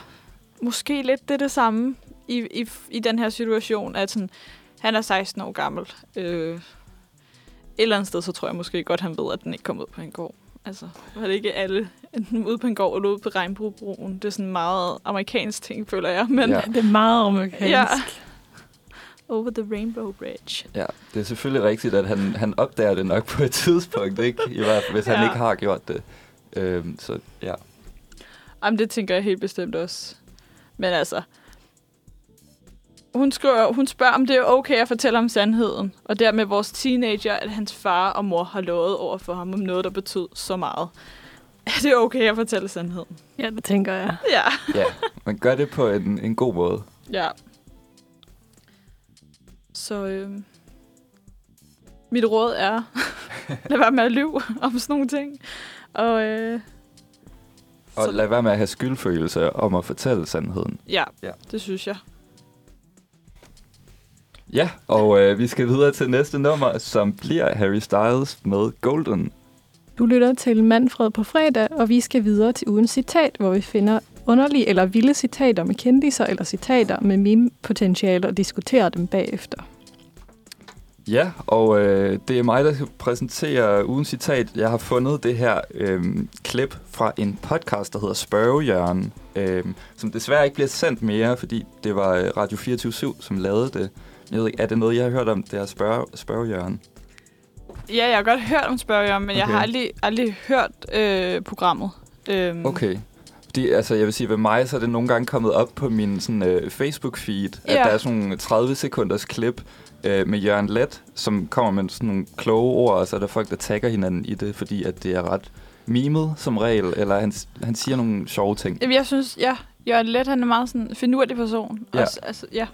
måske lidt det er det samme i, i, i den her situation, at sådan, han er 16 år gammel. Øh, eller andet sted, så tror jeg måske godt, han ved, at den ikke kom ud på en gård. Altså, var det ikke alle, enten ude på en gård eller ude på Regnbuebroen. Det er sådan en meget amerikansk ting, føler jeg. Men Ja. Det er meget amerikansk. Ja. Over the Rainbow Bridge. Ja, det er selvfølgelig rigtigt, at han, han opdager det nok på et tidspunkt, ikke? I hvert fald, hvis han Ja. ikke har gjort det. Øhm, så ja. Jamen, det tænker jeg helt bestemt også. Men altså, hun, skriver, hun spørger, om det er okay at fortælle om sandheden. Og dermed vores teenager, at hans far og mor har lovet over for ham om noget, der betød så meget. [laughs] Er det okay at fortælle sandheden? Ja, det tænker jeg. Ja. [laughs] ja, man gør det på en, en god måde. Ja. Så øh, mit råd er, [laughs] lad være med at lyve om sådan nogle ting. Og øh, Og Så- lad være med at have skyldfølelse om at fortælle sandheden. ja, Ja. ja, det synes jeg. Ja, og øh, vi skal videre til næste nummer, som bliver Harry Styles med Golden. Du lytter til Manfred på fredag, og vi skal videre til ugens citat, hvor vi finder underlige eller vilde citater med kendiser eller citater med meme-potentiale og diskuterer dem bagefter. Ja, og øh, det er mig, der skal præsentere ugens citat. Jeg har fundet det her øh, klip fra en podcast, der hedder Spørgehjørn, øh, som desværre ikke bliver sendt mere, fordi det var øh, Radio 24 som lavede det. Jeg ved ikke, er det noget, jeg har hørt om, det her spørge, Spørgehjørn? Ja, jeg har godt hørt om spørger, men okay. jeg har aldrig, aldrig hørt øh, programmet. Øhm, Okay. Fordi, altså, jeg vil sige, ved mig, så er det nogle gange kommet op på min sådan, øh, Facebook-feed, at Ja. der er sådan nogle 30 sekunders klip øh, med Jørgen Let, som kommer med sådan nogle kloge ord, og så er der folk, der tagger hinanden i det, fordi at det er ret mimet som regel, eller han, han siger nogle sjove ting. Jamen, jeg synes, ja, Jørgen Let, han er meget sådan en finurlig person. Ja. Også, altså, ja.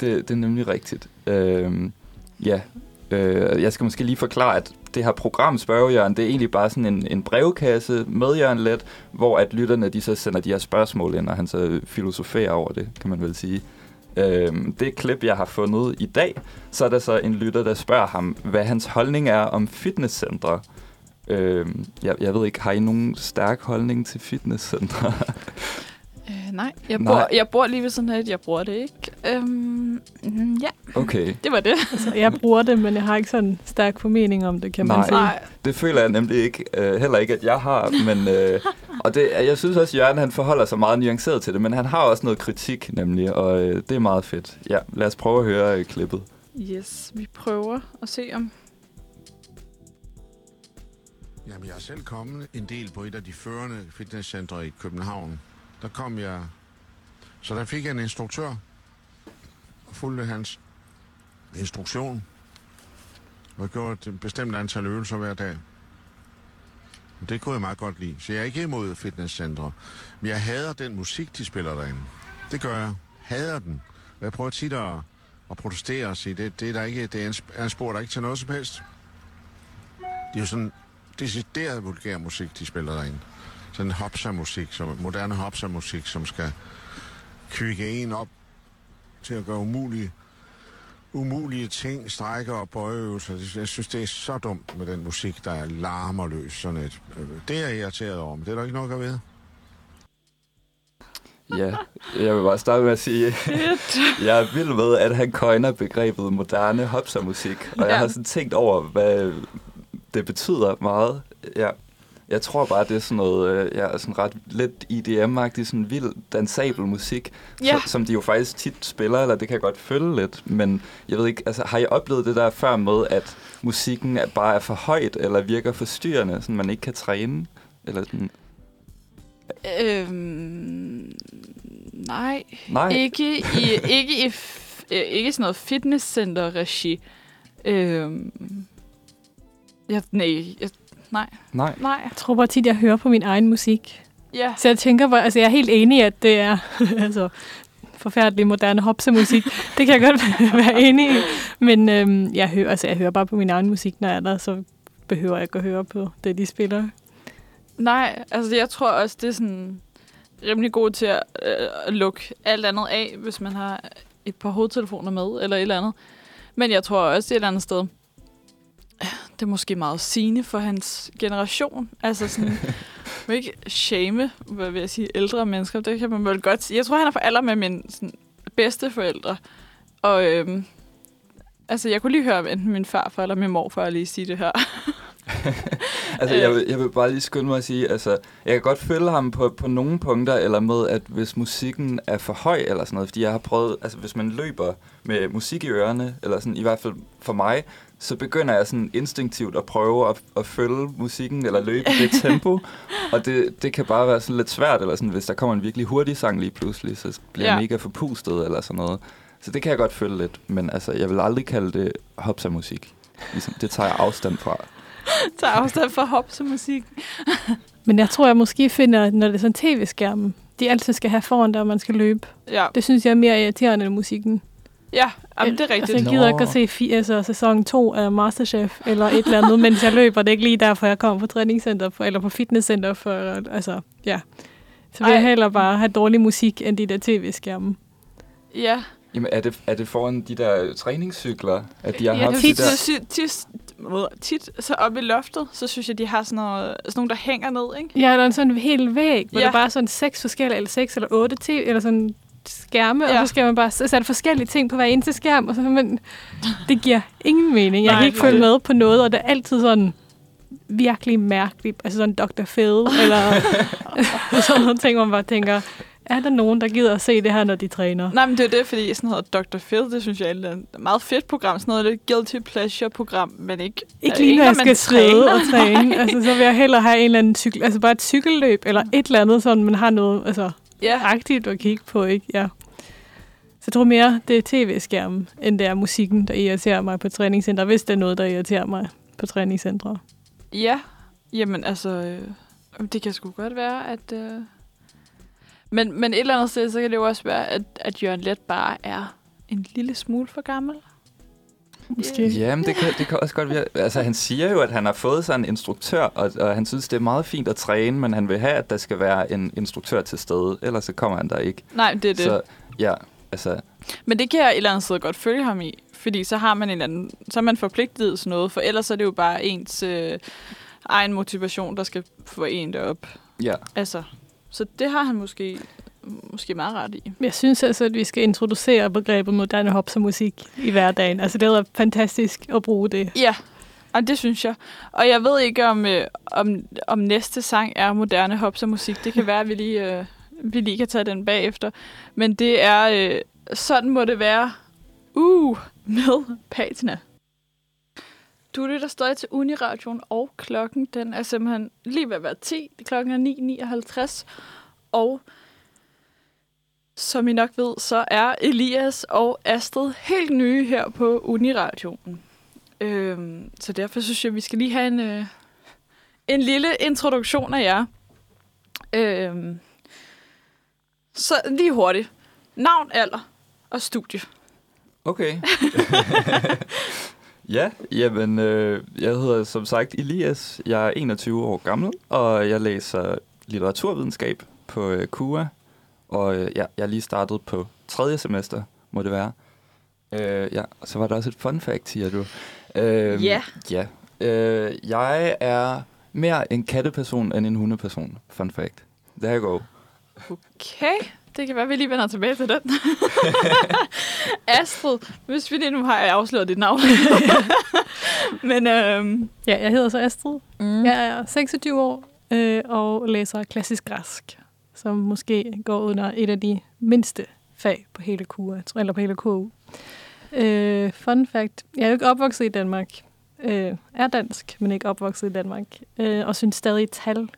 Det, det er nemlig rigtigt. Øh, ja, øh, jeg skal måske lige forklare, at det her program Spørgejørn, det er egentlig bare sådan en, en brevkasse med Jørgen Let, hvor at lytterne de så sender de her spørgsmål ind, og han så filosoferer over det, kan man vel sige. Øh, det klip, jeg har fundet i dag, så er der så en lytter, der spørger ham, hvad hans holdning er om fitnesscentre. Øh, jeg, jeg ved ikke, har I nogen stærk holdning til fitnesscentre? [laughs] Nej, jeg Nej. bor, jeg bor lige ved sådan et, jeg bruger det ikke. Øhm, mm, ja, Okay. det var det. Altså, jeg bruger det, men jeg har ikke sådan en stærk formening om det, kan man Nej. sige. Nej, Det føler jeg nemlig ikke, øh, heller ikke, at jeg har. Men, øh, og det, jeg synes også, at Jørgen han forholder sig meget nuanceret til det, men han har også noget kritik nemlig, og øh, det er meget fedt. Ja, lad os prøve at høre øh, klippet. yes, vi prøver at se om... Jamen, jeg er selv kommet en del på et af de førende fitnesscentre i København. Der kom jeg... Så der fik jeg en instruktør og fulgte hans instruktion og gjorde et bestemt antal øvelser hver dag. Det kunne jeg meget godt lide. Så jeg er ikke imod fitnesscentre. Men jeg hader den musik, de spiller derinde. Det gør jeg. Hader den. Og jeg prøver tit at, at protestere og sige, det, det er der ikke, det er en, er en spor, der ikke til noget som helst. Det er jo sådan decideret vulgær musik, de spiller derinde. Sådan hopsa-musik, som, moderne hopsa-musik, som skal kvikke en op til at gøre umulige umulige ting, strækker og bøjeøvelser. Jeg synes, det er så dumt med den musik, der er larmerløs. Sådan et. Øh, Det er jeg irriteret over, men det er der ikke noget at ved. Ja, jeg vil bare starte med at sige, [laughs] jeg er vild med, at han coiner begrebet moderne hopsermusik, og jeg Ja. har sådan tænkt over, hvad det betyder meget. Ja. Jeg tror bare, det er sådan noget, øh, ja, sådan ret lidt IDM-agtig, sådan vild, dansabel musik, Ja. så, som de jo faktisk tit spiller, eller det kan jeg godt følge lidt, men jeg ved ikke, altså har I oplevet det der før med, at musikken er bare er for højt, eller virker forstyrrende, sådan man ikke kan træne? Eller sådan, Øhm, nej. Nej. Ikke i, ikke i øh, ikke sådan noget fitnesscenter-regi. Øhm, jeg, nej, jeg, nej, nej. nej. Jeg tror bare tit, jeg hører på min egen musik. Ja. Så jeg tænker, bare, altså jeg er helt enig i, at det er [laughs] altså, forfærdelig moderne hopsemusik. det kan jeg godt [laughs] være enig i. Men øhm, jeg, hører, altså, jeg hører bare på min egen musik, når jeg er der, så behøver jeg ikke at høre på det, de spiller. Nej, altså jeg tror også, det er sådan rimelig god til at, øh, at lukke alt andet af, hvis man har et par hovedtelefoner med, eller et eller andet. Men jeg tror også, det er et andet sted. Det er måske meget sigende for hans generation. Altså sådan, [laughs] man ikke shame, hvad vil jeg sige, ældre mennesker. Det kan man vel godt sige. Jeg tror, han er for alder med mine sådan, bedste forældre. Og øhm, altså, jeg kunne lige høre enten min farfar eller min morfar lige sige det her. [laughs] Altså, Øh. jeg vil, jeg vil bare lige skynde mig at sige, altså, jeg kan godt følge ham på, på nogle punkter, eller med, at hvis musikken er for høj, eller sådan noget, fordi jeg har prøvet, altså, hvis man løber med musik i ørerne, eller sådan, i hvert fald for mig, så begynder jeg sådan instinktivt at prøve at, at følge musikken, eller løbe i det [laughs] tempo, og det, det kan bare være sådan lidt svært, eller sådan, hvis der kommer en virkelig hurtig sang lige pludselig, så bliver Ja. jeg mega forpustet, eller sådan noget. Så det kan jeg godt følge lidt, men altså, jeg vil aldrig kalde det hopsa-musik. Ligesom, det tager jeg afstand fra. [laughs] tager afstand for hops og musik. [laughs] Men jeg tror, jeg måske finder, når det er sådan tv-skærmen, de altid skal have foran der, og man skal løbe. Ja, Det synes jeg er mere irriterende end musikken. Ja jamen, det er Altså, rigtigt. jeg gider Nå. ikke at se fi- altså, sæson 2 af Masterchef, eller et eller andet, mens jeg løber. Det er ikke lige derfor, jeg kommer på træningscenter, for, eller på fitnesscenter. For, altså, ja. Så vil Ej. jeg hellere bare have dårlig musik, end de der tv-skærme. Ja, Jamen, er det, er det foran de der træningscykler, at de har ja haft tit, de der... tit, tit, tit, så oppe i loftet, så synes jeg, de har sådan, noget, sådan nogle, der hænger ned, ikke? Ja, der er sådan en hel væg, hvor Ja. ja. der bare er sådan seks forskellige, eller seks eller otte tv, eller sådan skærme, ja. Og så skal man bare så der forskellige ting på hver eneste skærm, og så men det giver ingen mening. Jeg Nej, kan ikke nej. følge med på noget, og det er altid sådan virkelig mærkeligt, altså sådan Dr. Phil, [laughs] eller [laughs] sådan nogle ting, hvor man bare tænker, er der nogen, der gider at se det her, når de træner? Nej, men det er det, fordi sådan noget Dr. Phil, det synes jeg er et meget fedt program. Sådan noget lidt guilty pleasure-program, men ikke... Ikke øh, lige, når jeg man skal sidde og træner. træne. Altså, så vil jeg hellere have en eller anden cykel, altså bare et cykelløb, eller et eller andet, sådan man har noget altså, Ja, aktivt at kigge på, ikke? Ja. Så jeg tror mere, det er tv-skærmen, end det er musikken, der irriterer mig på træningscenter, hvis det er noget, der irriterer mig på træningscentre. ja. Jamen, altså... Øh, det kan sgu godt være, at... Øh, men, men et eller andet sted, så kan det jo også være, at, at Jørgen Let bare er en lille smule for gammel. Måske. Jamen, det kan, det kan også godt være. Altså, han siger jo, at han har fået sig en instruktør, og, og han synes, det er meget fint at træne, men han vil have, at der skal være en instruktør til stede, ellers så kommer han der ikke. Nej, det er det. Så ja, altså, Men det kan jeg et eller andet sted godt følge ham i. Fordi så har man en anden, så er man forpligtet til noget, for ellers er det jo bare ens øh, egen motivation, der skal få en derop. ja. Altså, så det har han måske, måske meget ret i. Jeg synes altså, at vi skal introducere begrebet moderne hops og musik i hverdagen. Altså, det er fantastisk at bruge det. Ja, og det synes jeg. Og jeg ved ikke, om, øh, om, om næste sang er moderne hops og musik. Det kan være, at vi lige, øh, vi lige kan tage den bagefter. Men det er, øh, sådan må det være, uh, med Patina. Du lytter stadig til Uniradioen, og klokken den er simpelthen lige ved at være 10. Klokken er 9.59, og som I nok ved, så er Elias og Astrid helt nye her på Uniradioen. Øhm, så derfor synes jeg, at vi skal lige have en, øh, en lille introduktion af jer. Øhm, så lige hurtigt. Navn, alder og studie. Okay. [laughs] ja, jamen, øh, jeg hedder som sagt Elias. Jeg er 21 år gammel, og jeg læser litteraturvidenskab på øh, KUA. Og øh, ja, jeg er lige startet på tredje semester, må det være. Øh, ja, og så var der også et fun fact, siger du. Øh, Ja. Ja. Øh, jeg er mere en katteperson end en hundeperson. Fun fact. Der you go. Okay, det kan være, at vi lige vender tilbage til den. [laughs] Astrid, hvis vi lige nu har jeg afsløret dit navn. [laughs] Men øhm, Ja, jeg hedder så Astrid. mm. Jeg er 26 år øh, og læser klassisk græsk, som måske går under et af de mindste fag på hele KUA, eller på hele KU. Øh, fun fact, jeg er jo ikke opvokset i Danmark. Øh, er dansk, men ikke opvokset i Danmark. Øh, og synes stadig tal,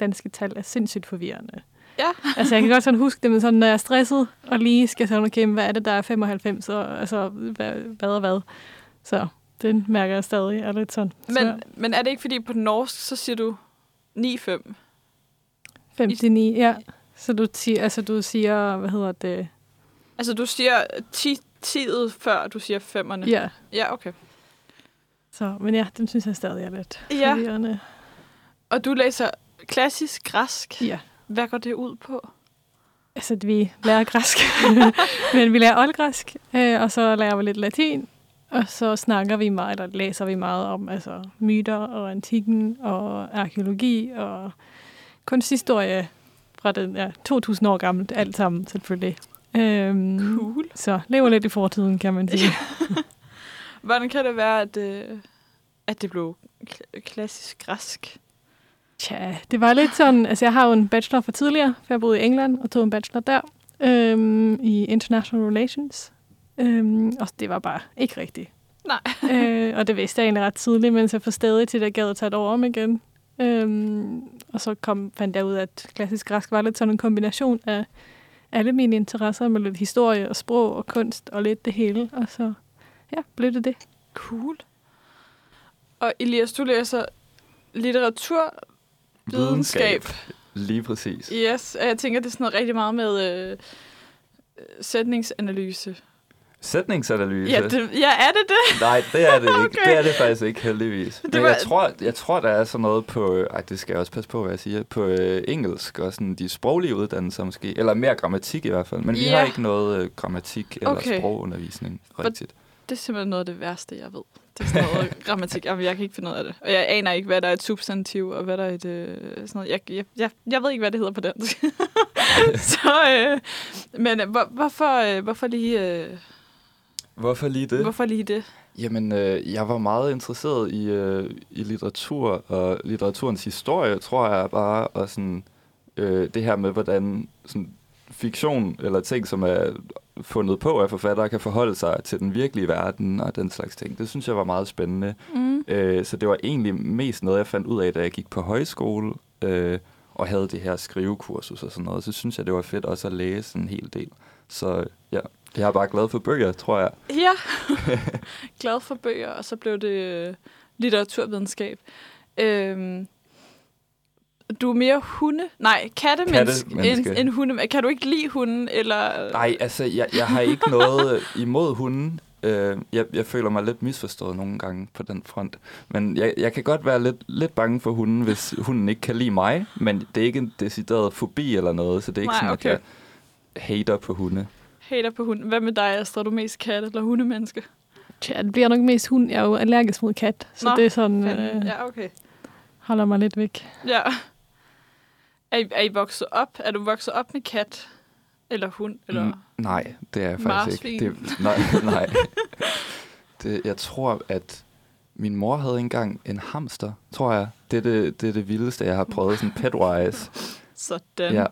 danske tal, er sindssygt forvirrende. Ja. [laughs] altså, jeg kan godt sådan huske det, men sådan, når jeg er stresset og lige skal sådan, okay, hvad er det, der er 95, og altså, hvad, hvad og hvad. Så den mærker jeg stadig er lidt sådan. men, men er det ikke fordi på norsk, så siger du 9-5? 59, ja. Så du, siger, altså, du siger, hvad hedder det? Altså du siger 10 10'et før du siger 5'erne? Ja. Ja, okay. Så, men ja, den synes jeg stadig er lidt Ja. forvirrende. Og du læser klassisk græsk. Ja. Hvad går det ud på? Altså, at vi lærer græsk. [laughs] men vi lærer oldgræsk, øh, og så lærer vi lidt latin. Og så snakker vi meget, eller læser vi meget om altså, myter og antikken og arkeologi og kunsthistorie fra den ja, 2000 år gammelt, alt sammen selvfølgelig. Øhm, Cool. Så lever lidt i fortiden, kan man sige. [laughs] Hvordan kan det være, at, øh, at det blev kl- klassisk græsk? Tja, det var lidt sådan, altså jeg har jo en bachelor fra tidligere, for jeg boede i England og tog en bachelor der øhm, i International Relations. Øhm, og det var bare ikke rigtigt. Nej. øh, og det vidste jeg egentlig ret tidligt, mens jeg får stadig til, at jeg gad at tage et år om igen. Øhm, og så kom, fandt jeg ud af, at klassisk græsk var lidt sådan en kombination af alle mine interesser med lidt historie og sprog og kunst og lidt det hele. Og så ja, blev det det. Cool. Og Elias, du læser litteratur, videnskab. Lige præcis. Yes, og jeg tænker, det er sådan noget rigtig meget med øh, sætningsanalyse. Sætningsanalyse. Ja, det, ja, er det det? Nej, det er det ikke. Okay. Det er det faktisk ikke, heldigvis. Det Men var- jeg tror, jeg tror, der er sådan noget på... Ej, det skal jeg også passe på, hvad jeg siger. På øh, engelsk og sådan de sproglige uddannelser måske. Eller mere grammatik i hvert fald. Men vi Ja. har ikke noget øh, grammatik eller Okay. sprogundervisning For- rigtigt. Det er simpelthen noget af det værste, jeg ved. Det er sådan noget [laughs] grammatik. Jamen, jeg kan ikke finde ud af det. Og jeg aner ikke, hvad der er et substantiv, og hvad der er et... Øh, sådan noget. Jeg, jeg, jeg, jeg ved ikke, hvad det hedder på dansk. [laughs] Så, øh, men øh, hvor, hvorfor, øh, hvorfor, lige, øh, Hvorfor lige det? hvorfor lige det? Jamen, øh, jeg var meget interesseret i, øh, i litteratur og litteraturens historie, tror jeg bare, og sådan, øh, det her med, hvordan sådan, fiktion eller ting, som er fundet på af forfattere, kan forholde sig til den virkelige verden og den slags ting. Det synes jeg var meget spændende. Mm. Øh, så det var egentlig mest noget, jeg fandt ud af, da jeg gik på højskole øh, og havde det her skrivekursus og sådan noget. Så synes jeg, det var fedt også at læse en hel del. Så ja, jeg er bare glad for bøger, tror jeg. Ja, [laughs] glad for bøger, og så blev det øh, litteraturvidenskab. Øhm, du er mere hunde? Nej, kattemenneske Kattemenneske. end, end hunde. Kan du ikke lide hunden? Eller? Nej, altså, jeg, jeg har ikke noget øh, imod hunden. Øh, jeg, jeg føler mig lidt misforstået nogle gange på den front. Men jeg, jeg kan godt være lidt, lidt bange for hunden, hvis hunden ikke kan lide mig. Men det er ikke en decideret fobi eller noget, så det er ikke Nej, sådan, okay. at jeg hater på hunde. Hater på hunden. Hvad med dig, Astrid? Er du mest kat eller hundemenneske? Tja, det bliver nok mest hund. Jeg er jo allergisk mod kat, så Nå, det er sådan, øh, Ja, okay. holder mig lidt væk. Ja. Er I, er I vokset op? Er du vokset op med kat? Eller hund? Eller? Mm, nej, det er jeg faktisk ikke. Marsvin. Det, nej, [laughs] nej. Det, jeg tror, at min mor havde engang en hamster, tror jeg. Det er det, det, er det vildeste, jeg har prøvet, sådan petwise. Sådan. Ja.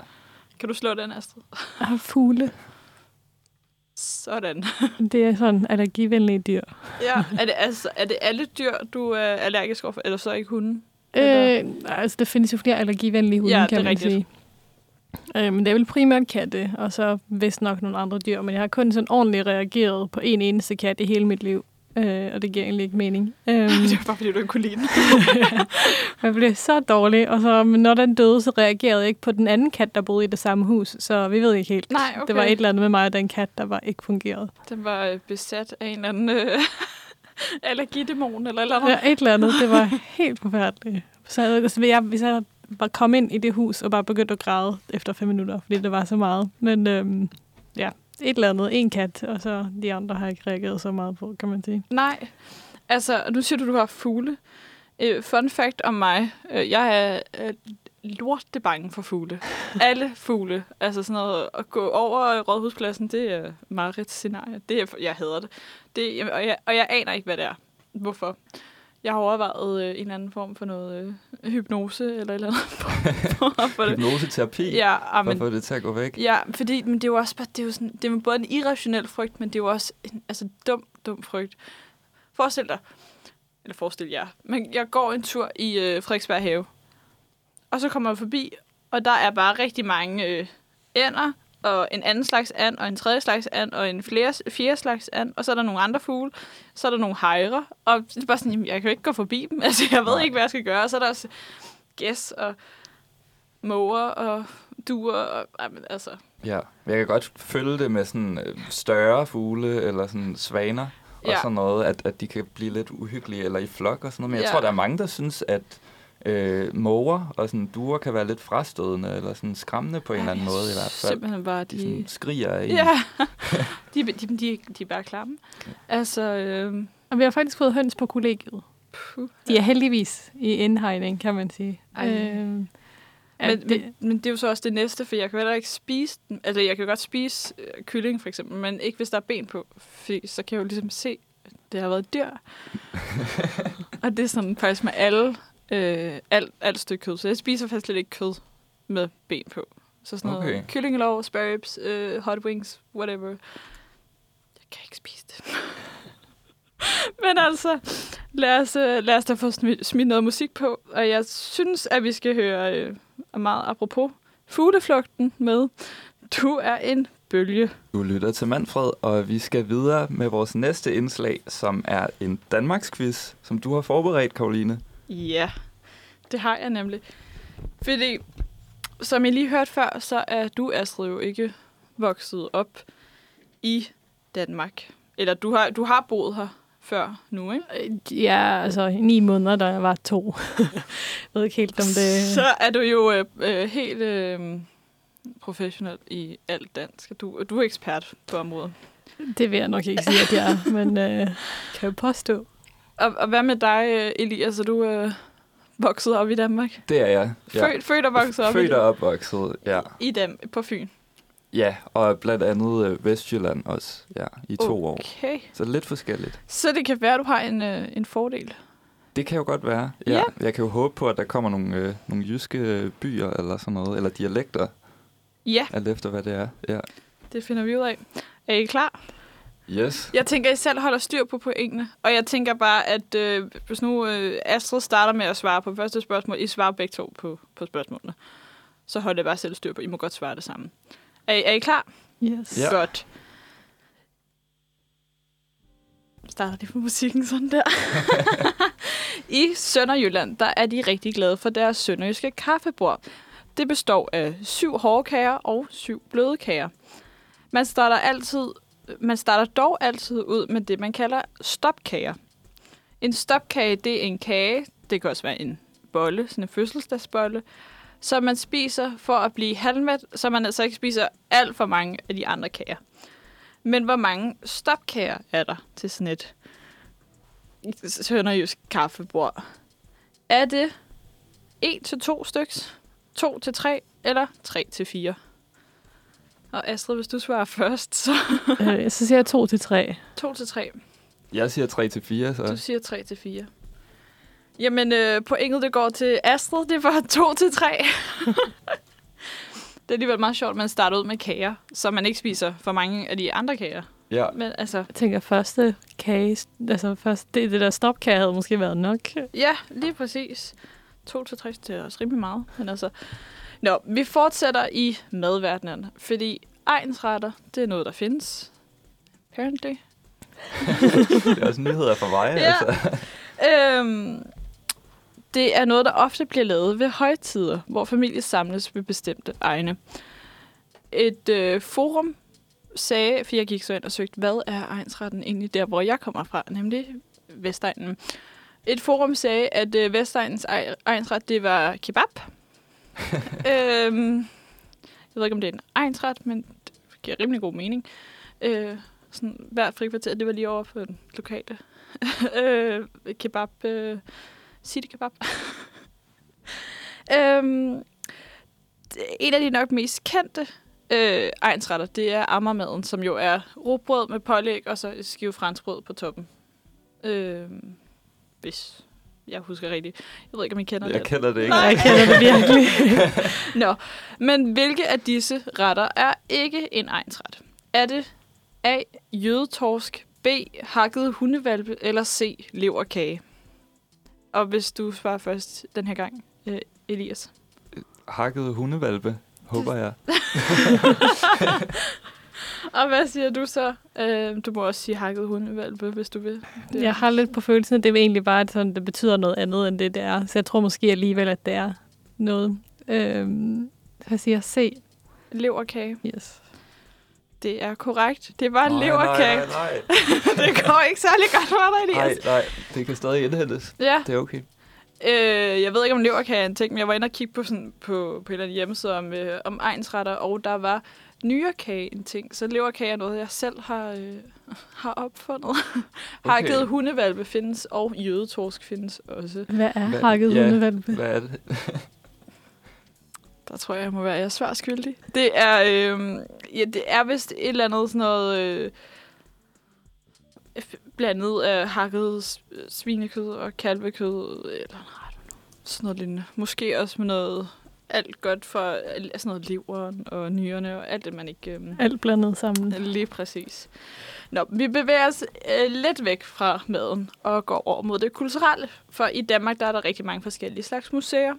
Kan du slå den, Astrid? Ah, fugle. Sådan. [laughs] Det er sådan allergivenlige dyr. Ja. Er det, altså, er det alle dyr, du er allergisk overfor? Eller så ikke hunden? Øh, altså, der findes jo flere allergivenlige hunde, Ja, kan man rigtigt. sige. Øh, men det er vel primært katte, og så vist nok nogle andre dyr. Men jeg har kun sådan ordentligt reageret på en eneste kat i hele mit liv. Øh, og det giver egentlig ikke mening. [laughs] Øhm, det er bare, fordi du ikke kunne lide den. [laughs] jeg blev så dårlig, og så, når den døde, så reagerede jeg ikke på den anden kat, der boede i det samme hus. Så vi ved ikke helt. Nej, okay. Det var et eller andet med mig og den kat, der var ikke fungeret. Den var øh, besat af en eller anden øh, [laughs] allergidæmon eller eller andet. Ja, et eller andet. Det var helt forfærdeligt. Så altså, jeg, hvis jeg bare kom ind i det hus og bare begyndte at græde efter fem minutter, fordi det var så meget. Men øhm, ja, et eller andet, en kat, og så de andre har ikke reageret så meget på, kan man sige. Nej. Altså, nu siger du, du har fugle. Uh, fun fact om mig. Uh, jeg er uh, lorte bange for fugle. Alle fugle. Altså sådan noget, at gå over Rådhuspladsen, det er meget scenarie. Det er, jeg hader det. det og, jeg, og jeg aner ikke, hvad det er. Hvorfor? Jeg har overvejet øh, en eller anden form for noget øh, hypnose eller eller andet. for, [laughs] for det. Hypnoseterapi? Ja, ah, men, for at få det til at gå væk? Ja, fordi men det er jo også bare, det er jo sådan, det er både en irrationel frygt, men det er jo også en altså, dum, dum frygt. Forestil dig, eller forestil jer, men jeg går en tur i øh, Frederiksberg Have, og så kommer jeg forbi, og der er bare rigtig mange øh, ænder, og en anden slags and, og en tredje slags and, og en flere, fjerde slags and, og så er der nogle andre fugle, så er der nogle hejre, og det er bare sådan, jeg kan jo ikke gå forbi dem, [laughs] altså jeg ved ikke, hvad jeg skal gøre, og så er der også gæs og måger og duer, og jamen, altså... Ja, jeg kan godt følge det med sådan øh, større fugle, eller sådan svaner, og Ja. sådan noget, at, at de kan blive lidt uhyggelige, eller i flok og sådan noget, men jeg Ja. tror, der er mange, der synes, at øh, måger og sådan duer kan være lidt frastødende, eller sådan skræmmende på en eller anden måde i hvert fald. Simpelthen bare, De de... sådan skriger af. Ja, [laughs] de, de, de, de er bare klamme. Altså, øh, Og vi har faktisk fået høns på kollegiet. puh. De er heldigvis i indhegning, kan man sige. Ej. At Men, det, men, men det er jo så også det næste, for jeg kan heller ikke spise den. Altså, jeg kan godt spise øh, kylling, for eksempel, men ikke hvis der er ben på. For så kan jeg jo ligesom se, at det har været dyr. [laughs] og det er sådan faktisk med alle, øh, alt, alt stykke kød. Så jeg spiser faktisk slet ikke kød med ben på. Så sådan noget Okay. kyllingelov, spare ribs, øh, hot wings, whatever. Jeg kan ikke spise det. [laughs] Men altså, lad os, øh, lad os da få smidt, noget musik på. Og jeg synes, at vi skal høre øh, meget apropos fugleflugten med Du er en bølge. Du lytter til Manfred, og vi skal videre med vores næste indslag, som er en Danmarks-quiz, som du har forberedt, Karoline. Ja, det har jeg nemlig. Fordi, som I lige hørte før, så er du, Astrid, jo ikke vokset op i Danmark. Eller du har, du har boet her før nu, ikke? ja, altså ni måneder, da jeg var to. [laughs] jeg ved ikke helt, om det... Så er du jo øh, øh, helt øh, professionel i alt dansk. Du, du er ekspert på området. Det vil jeg nok ikke sige, at jeg er, men øh, kan jo påstå. Og, og hvad med dig, Elias? Er du øh, vokset op i Danmark? Det er jeg. Ja. Født, født og vokset op Født og opvokset, ja. i dem på Fyn? Ja, og blandt andet øh, Vestjylland også, ja, i to år. Okay. Så lidt forskelligt. Så det kan være, at du har en, øh, en fordel. Det kan jo godt være. Ja. Ja. Jeg kan jo håbe på, at der kommer nogle, øh, nogle jyske øh, byer eller sådan noget, eller dialekter, Ja, alt efter hvad det er. Ja. det finder vi ud af. Er I klar? Yes. Jeg tænker, at I selv holder styr på pointene. Og jeg tænker bare, at øh, hvis nu øh, Astrid starter med at svare på første spørgsmål, I svarer begge to på, på spørgsmålene. Så holder jeg bare selv styr på. I må godt svare det sammen. Er, I- er I klar? Yes. Ja. Godt. Starter lige på musikken sådan der. [laughs] I Sønderjylland, der er de rigtig glade for deres sønderjyske kaffebord. Det består af syv hårde kager og syv bløde kager. Man starter, altid, man starter dog altid ud med det, man kalder stopkager. En stopkage, det er en kage, det kan også være en bolle, sådan en fødselsdagsbolle, som man spiser for at blive halvmæt, så man altså ikke spiser alt for mange af de andre kager. Men hvor mange stopkager er der til sådan et sønderjysk kaffebord? Er det 1 til 2 styks, 2 til 3 eller 3 til 4? Og Astrid, hvis du svarer først, så [laughs] øh, så siger jeg to til tre. 2 til 3. Jeg siger 3 til 4, så... Du siger 3 til 4. Jamen, øh, pointet det går til Astrid. Det var 2 til 3. [laughs] det er alligevel meget sjovt, at man starter ud med kager, så man ikke spiser for mange af de andre kager. Ja, Men altså, Jeg tænker, første kage, altså først, det, det der stopkage havde måske været nok. ja, lige præcis. 2 til 3 det er også rimelig meget. Men altså, Nå, vi fortsætter i madverdenen, fordi egensretter, det er noget, der findes. Apparently. [laughs] det er også nyheder for mig, Ja. altså. Øhm, det er noget, der ofte bliver lavet ved højtider, hvor familier samles ved bestemte egne. Et øh, forum sagde, for jeg gik så ind og søgte, hvad er egensretten egentlig der, hvor jeg kommer fra, nemlig Vestegnen. Et forum sagde, at øh, Vestegnens egensret, det var kebab. [laughs] øhm, jeg ved ikke, om det er en egensret, men det giver rimelig god mening. Øh, sådan hver frikvarter, det var lige over for den lokale [laughs] øh, kebab, øh, city kebab. [laughs] øhm, en af de nok mest kendte øh, egensretter, det er ammermaden, som jo er råbrød med pålæg og så et skive franskbrød på toppen. Øh, hvis jeg husker rigtigt. Jeg ved ikke, om I kender Jeg det. kender det ikke. Nej, Jeg kender det [laughs] virkelig. Nå, men hvilke af disse retter er ikke en egensret? Er det A. Jødetorsk, B. Hakket hundevalpe, eller C. Leverkage? Og hvis du svarer først den her gang, øh, Elias. Hakket hundevalpe, håber jeg. [laughs] [laughs] Og hvad siger du så? Øh, du må også sige hakket hundevalpe, hvis du vil. Det- Jeg har lidt på følelsen, at det er egentlig bare, at sådan, det betyder noget andet, end det, det er. Så jeg tror måske alligevel, at det er noget. Øhm, hvad siger jeg? C? Leverkage. Yes. Det er korrekt. Det var en Nej, leverkage. Nej, nej, [laughs] det går ikke særlig godt for dig, nej. Elias. nej, nej. Det kan stadig indhentes. Ja. Det er okay. Øh, jeg ved ikke, om leverkage er en ting, men jeg var inde og kigge på, sådan, på, på en eller anden hjemmeside om, øh, om egensretter, og der var nyrekage en ting. Så leverkage er noget, jeg selv har, øh, har opfundet. [laughs] Okay. Hakket hundevalpe findes, og jødetorsk findes også. Hvad er Hvad- hakket ja. hundevalpe? Hvad er det? [laughs] Der tror jeg, jeg må være jeg er skyldig. Det er, øh, ja, det er vist et eller andet sådan noget... Øh, blandet af hakket svinekød og kalvekød, eller know, sådan noget lignende. Måske også med noget alt godt for sådan noget leveren og nyrerne og alt det, man ikke... Øh, Alt blandet sammen. Lige præcis. Nå, vi bevæger os øh, lidt væk fra maden og går over mod det kulturelle. For i Danmark der er der rigtig mange forskellige slags museer.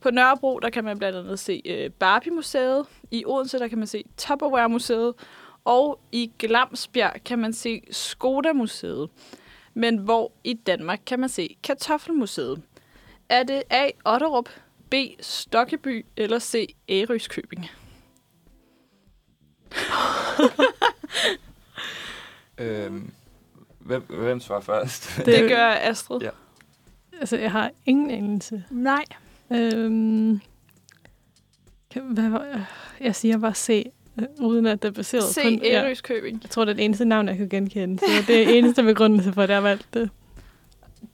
På Nørrebro der kan man blandt andet se øh, Barbie-museet. I Odense der kan man se Tupperware-museet. Og i Glamsbjerg kan man se Skoda-museet. Men hvor i Danmark kan man se Kartoffelmuseet? Er det A. Otterup, B. Stokkeby eller C. Ærøskøbing? [laughs] Øhm, hvem, hvem svarer først? Det, [laughs] det gør Astrid. Ja. Altså, jeg har ingen anelse. Nej. Øhm, kan, hvad, var- jeg siger bare C, øh, uden at det er baseret C. på... ja. Ærøskøbing. Jeg tror, det er det eneste navn, jeg kan genkende. Så det er eneste begrundelse for, at jeg har valgt det.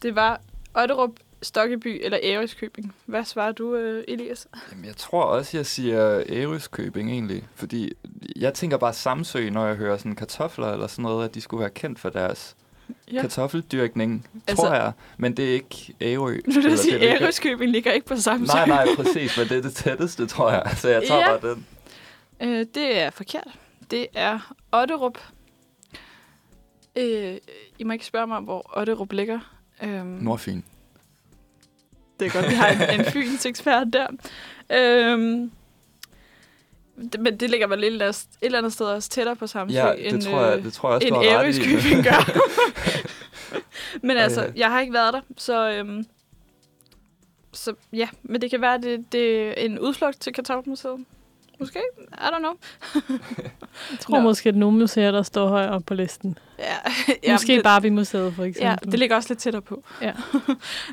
Det var Otterup, Stokkeby eller Ærøskøbing. Hvad svarer du, øh, Elias? Jamen, jeg tror også, jeg siger Ærøskøbing egentlig. Fordi jeg tænker bare Samsø, når jeg hører sådan kartofler eller sådan noget, at de skulle være kendt for deres ja. kartoffeldyrkning, Altså- tror jeg. Men det er ikke Ærø. Nu vil jeg sige, Ærøskøbing ligger ikke på samme Nej, nej, præcis, men det er det tætteste, tror jeg. Så jeg tager Ja. bare den. Øh, det er forkert. Det er Otterup. Øh, I må ikke spørge mig, hvor Otterup ligger. Øhm, Nordfyn. Det er godt, vi har en, en fyns ekspert der. Øhm, det, men det ligger vel et eller eller andet sted også tættere på Samsø, Ja, det end, tror jeg- øh, det tror jeg også, end ret i. Ærøskøbing gør. [laughs] men altså, ja. jeg har ikke været der, så... Øhm, så ja, men det kan være, det, det er en udflugt til Kartoffelmuseet. Måske? I don't know. [laughs] Jeg tror måske, at nogle museer, der står højere op på listen. Ja, [laughs] Måske det- Barbie-museet, for eksempel. Ja, det ligger også lidt tættere på. Ja.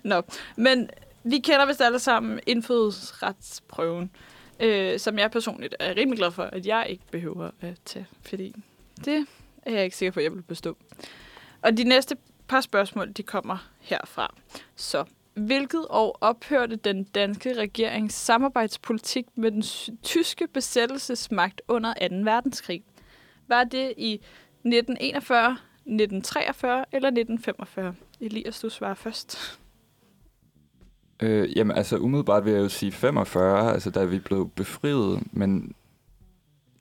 Nå, men vi kender vist alle sammen indfødsretsprøven, øh, som jeg personligt er rimelig glad for, at jeg ikke behøver at tage, fordi det er jeg ikke sikker på, at jeg vil bestå. Og de næste par spørgsmål, de kommer herfra. Så, hvilket år ophørte den danske regerings samarbejdspolitik med den tyske besættelsesmagt under 2. verdenskrig? Var det i 1941, 1943 eller 1945? Elias, du svarer først. Øh, jamen, altså umiddelbart vil jeg jo sige 45, altså da vi blev befriet, men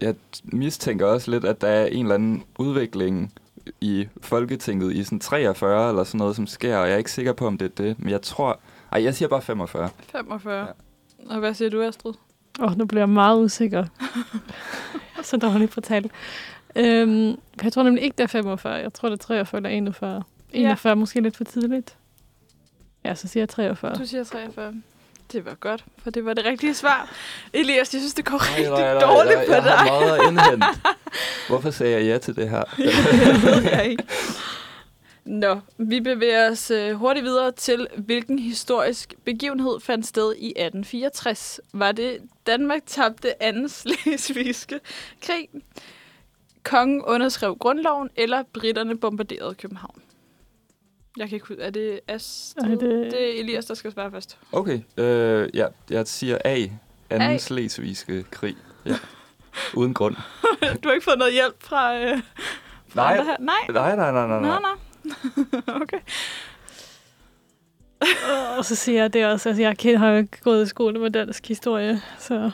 jeg mistænker også lidt, at der er en eller anden udvikling i Folketinget i sådan 43 eller sådan noget, som sker, og jeg er ikke sikker på, om det er det, men jeg tror... Ej, jeg siger bare 45. 45. Ja. Og hvad siger du, Astrid? Åh, oh, nu bliver jeg meget usikker. Jeg [laughs] er så dårligt på tal. Øhm, jeg tror nemlig ikke, det er 45. Jeg tror, det er 43 eller 41. 41 ja. måske lidt for tidligt. Ja, så siger jeg 43. Du siger 43. Det var godt, for det var det rigtige svar. Elias, jeg synes, det går Nej, rigtig nej, nej, dårligt jeg, på jeg dig. har meget at [laughs] indhente. Hvorfor sagde jeg ja til det her? [laughs] det ved jeg ikke. Nå, vi bevæger os øh, hurtigt videre til, hvilken historisk begivenhed fandt sted i 1864. Var det Danmark tabte anden slesvigske krig? kongen underskrev grundloven, eller britterne bombarderede København? Jeg kan ikke huske, er det Astrid? Er Det... det- er Elias, der skal svare først. Okay, øh, ja, jeg siger A. Anden A. slesvigske krig. Ja. Uden grund. [laughs] du har ikke fået noget hjælp fra, øh, fra Nej. her? Nej. Nej, nej, nej, nej. Nej. nå. [laughs] okay. Og så siger jeg det også. Altså, jeg kender- har jo ikke gået i skole med dansk historie, så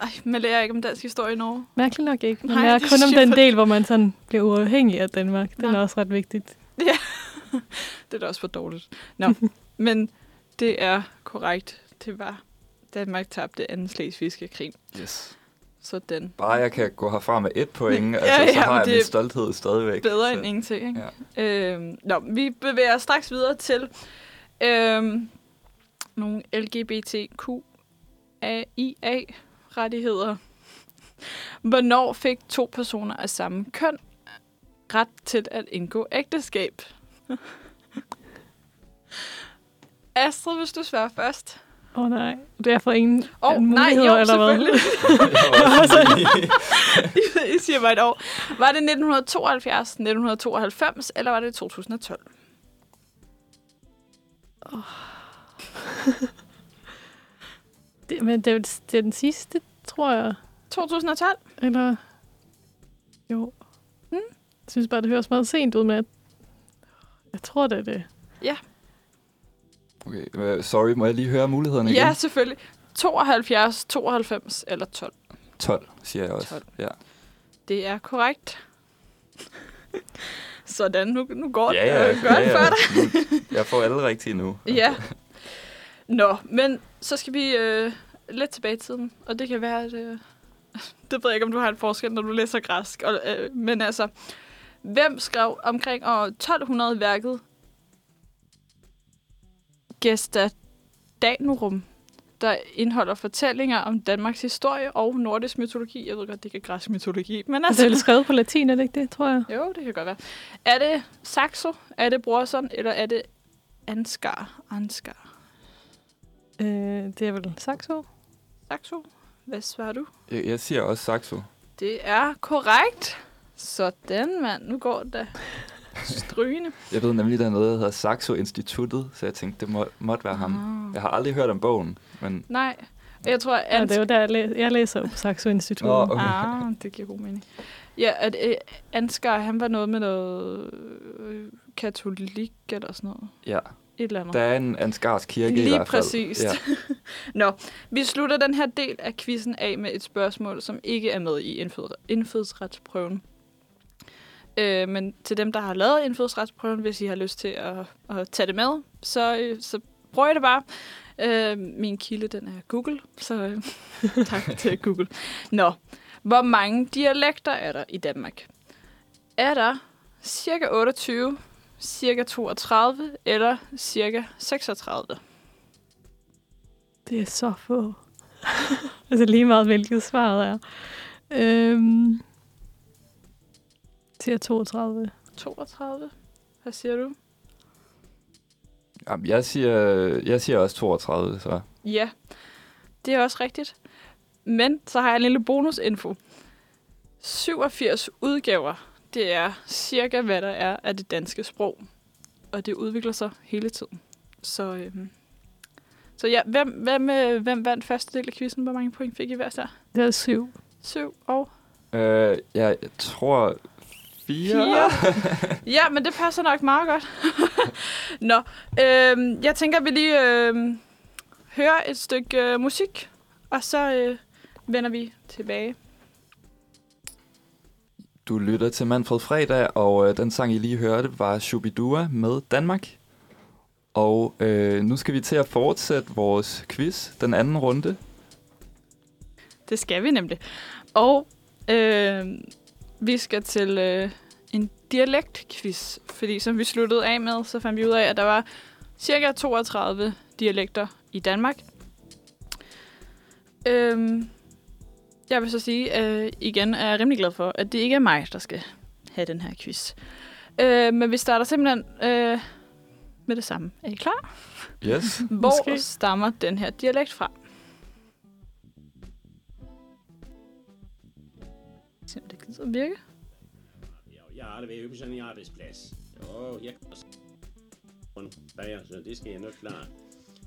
Ej, man lærer ikke om dansk historie i Norge. mærkeligt nok ikke. Men Nej, jeg er det kun om den del, hvor man sådan bliver uafhængig af Danmark. Den Nå. er også ret vigtigt. [laughs] Det er da også for dårligt. Nå, men det er korrekt. Det var Danmark tabte anden slesvigske krig. Yes. Så den Bare jeg kan gå herfra med et point, [laughs] Ja, altså, så ja, har men jeg min stolthed stadigvæk. bedre så. end ingenting. Ikke? Ja. Øhm, nå, vi bevæger os straks videre til øhm, nogle LGBTQIA-rettigheder. Hvornår fik to personer af samme køn ret til at indgå ægteskab? [laughs] Astrid, hvis du svarer først. Åh oh, nej, det er for ingen oh, nej, jo, eller hvad? selvfølgelig. [laughs] [laughs] I siger bare et år. Var det 1972, 1992, eller var det 2012? det, men det er, det er den sidste, tror jeg. 2012? Eller... Jo. Hmm? Jeg synes bare, det høres meget sent ud med, at... Jeg tror, det er det. Okay, øh, sorry, må jeg lige høre mulighederne igen? Ja, selvfølgelig. 72, 92 eller 12. 12, siger jeg også. 12. Ja, Det er korrekt. [laughs] Sådan, nu, nu går det ja, ja, øh, godt ja, for ja. dig. Nu- Jeg får alle rigtige nu. [laughs] Ja. Nå, men så skal vi øh, lidt tilbage i tiden, og det kan være, at... Øh, [laughs] det ved jeg ikke, om du har en forskel, når du læser græsk. Og, øh, men altså, hvem skrev omkring år 1200 værket Gestadanurum, der indeholder fortællinger om Danmarks historie og nordisk mytologi. Jeg ved godt, det ikke er græsk mytologi, men Altså, det er altså... skrevet på latin, er det ikke det, tror jeg? Jo, det kan godt være. Er det Saxo, er det Brorson, eller er det Ansgar? Ansgar. Øh, det er vel Saxo? Saxo? Hvad svarer du? Jeg, jeg siger også Saxo. Det er korrekt. Sådan, mand. Nu går det da strygende. [laughs] Jeg ved nemlig, der er noget, der hedder Saxo Instituttet, så jeg tænkte, det må, måtte være ham. Ah. Jeg har aldrig hørt om bogen, men... Nej, jeg tror, Ja, at... det er jo der, jeg, læ- jeg læser på Saxo Institut. Nå, okay. Ah, det giver god mening. Ja, at øh, Ansgar, han var noget med noget øh, katolik eller sådan noget. Ja, Et eller andet. der er en Ansgars kirke i Lige hvert fald. præcist. Ja. [laughs] Nå, vi slutter den her del af quizzen af med et spørgsmål, som ikke er med i indfød- indfødsretsprøven. Øh, men til dem, der har lavet indfødsretsprøven, hvis I har lyst til at, at tage det med, så, øh, så prøv det bare. Øh, min kilde, den er Google, så øh, [laughs] tak til Google. Nå, hvor mange dialekter er der i Danmark? Er der cirka 28, cirka 32 eller cirka 36? Det er så få. [laughs] altså lige meget, hvilket svaret er. Øhm, til 32. 32? Hvad siger du? Jamen, jeg, siger, jeg siger også 32, så... Ja, det er også rigtigt. Men så har jeg en lille bonusinfo. 87 udgaver, det er cirka, hvad der er af det danske sprog. Og det udvikler sig hele tiden. Så, øhm, så ja, hvem, hvem, øh, hvem vandt første del af quizzen? Hvor mange point fik I hver der? Det er syv. 7 og Øh, jeg tror... Fire? 4. [laughs] ja, men det passer nok meget godt. [laughs] Nå, øhm, jeg tænker, at vi lige øhm, hører et stykke øh, musik, og så øh, vender vi tilbage. Du lytter til Manfred Fredag, og øh, den sang, I lige hørte, var Shubidua med Danmark. Og øh, nu skal vi til at fortsætte vores quiz, den anden runde. Det skal vi nemlig. Og øh, vi skal til øh, en dialektquiz, fordi som vi sluttede af med, så fandt vi ud af, at der var cirka 32 dialekter i Danmark. Øh, jeg vil så sige, øh, igen er jeg rimelig glad for, at det ikke er mig, der skal have den her quiz. Øh, men vi starter simpelthen øh, med det samme. Er I klar? Yes. Hvor Måske. stammer den her dialekt fra? Om det gider virke. Jeg ude på sådan en arbejdsplads. Jo, jeg kan også bager, så det skal jeg nok klare.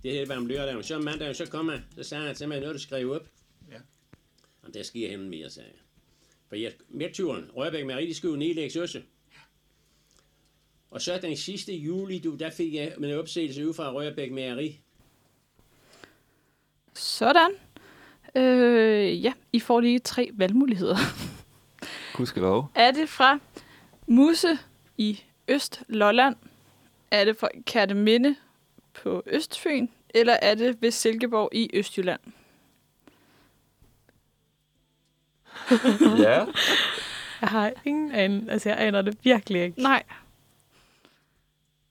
Det her var om lørdagen. Så mandag, så kommer jeg, så sagde jeg til mig noget, du skrev op. Ja. Og der sker hende mere, sagde jeg. For jeg, midturen, Rørbæk med rigtig skulle nedlægges også. Og så den sidste juli, du, der fik jeg med en opsigelse ud fra Rørbæk Mejeri. Sådan. Øh, ja, I får lige tre valgmuligheder. [laughs] Gudskelov. Er det fra Musse i Øst-Lolland? Er det fra Kærteminde på Østfyn? Eller er det ved Silkeborg i Østjylland? ja. [laughs] Jeg har ingen an, altså jeg aner det virkelig ikke. Nej.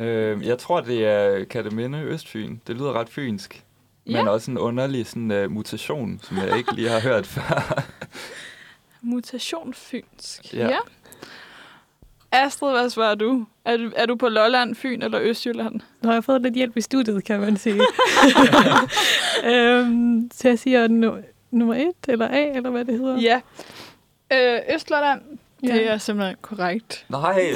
Øh, jeg tror, det er Kataminde Østfyn. Det lyder ret fynsk. Men Ja. også en underlig sådan, uh, mutation, som jeg ikke lige har hørt [laughs] før. Mutation fynsk. Ja. ja. Astrid, hvad svarer du? Er, du? er du på Lolland, Fyn eller Østjylland? Nu har jeg fået lidt hjælp i studiet, kan man sige. [laughs] øhm, så jeg siger nu, nummer et, eller A, eller hvad det hedder. Ja. Øh, Østlolland, Ja. det er simpelthen korrekt. Nej. [laughs]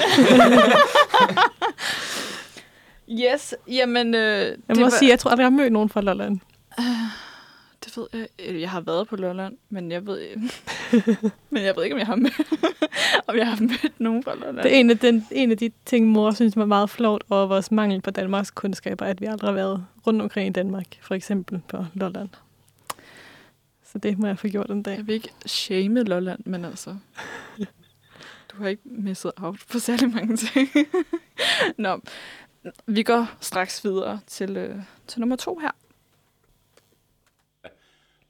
Yes, jamen... Øh, Jeg det må var- sige, jeg tror aldrig, jeg har mødt nogen fra Lolland. Det ved jeg. Jeg har været på Lolland, men jeg ved, [laughs] men jeg ved ikke, om jeg har mødt, [laughs] om jeg har mødt nogen fra Lolland. Det er en af, den, en af de ting, mor synes var meget flot over vores mangel på Danmarks kundskaber, at vi aldrig har været rundt omkring i Danmark, for eksempel på Lolland. Så det må jeg få gjort en dag. Jeg vil ikke shame Lolland, men altså... [laughs] Du har ikke misset out på særlig mange ting. Nå, vi går straks videre til, øh, til nummer to her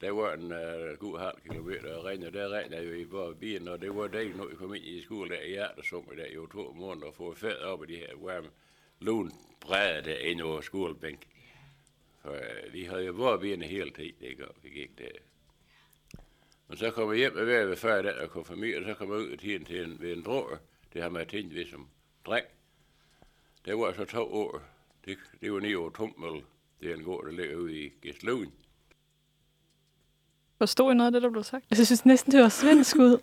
det var en uh, god halv kilometer og regn, der regnede jo i bare bilen, og det var dejligt, når vi kom ind i skole der i hjertesummer der i to måneder, og få fed op i de her varme lun brædder der ind over skolebænken. For uh, vi havde jo bare bilen hele tiden, ikke? Og vi gik der. Men så kom jeg hjem med hver ved før der og kom familie, og så kom jeg ud til en, til en, ved en drog, det har man tænkt ved som dreng. Det var så to år. Det, det var ni år Tummel. Det er en gård, der ligger ude i Gæstlån. Forstod I noget af det, der blev sagt? Altså, Jeg synes næsten, det var svensk ud. [laughs]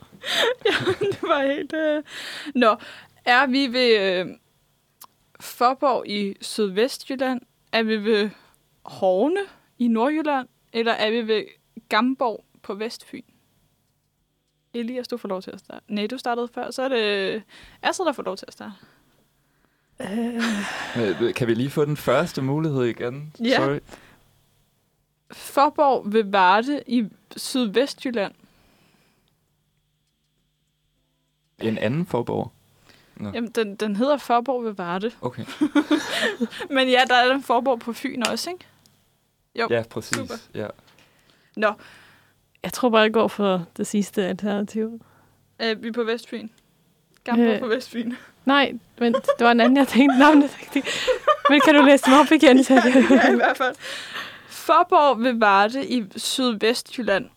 det var helt... Øh... Nå, er vi ved øh, Forborg i Sydvestjylland? Er vi ved Horne i Nordjylland? Eller er vi ved Gamborg på Vestfyn? Elias, du får lov til at starte. Nej, du startede før, så er det Astrid, der får lov til at starte. Øh, Kan vi lige få den første mulighed igen? Ja. Sorry. Forborg ved Varde i Sydvestjylland. En anden forborg. Nå. Jamen, den, den hedder Forborg ved Varde. Okay. [laughs] Men ja, der er den Forborg på Fyn også, ikke? Jo, Ja, præcis. super. Ja. Nå, Jeg tror bare, jeg går for det sidste alternativ. er vi på Vestfyn? Gamborg Øh. på Vestfyn. [laughs] Nej, men det var en anden, jeg tænkte navnet. Men kan du læse dem op igen? [laughs] Så ja, i hvert fald. Forborg ved Varde i Sydvestjylland.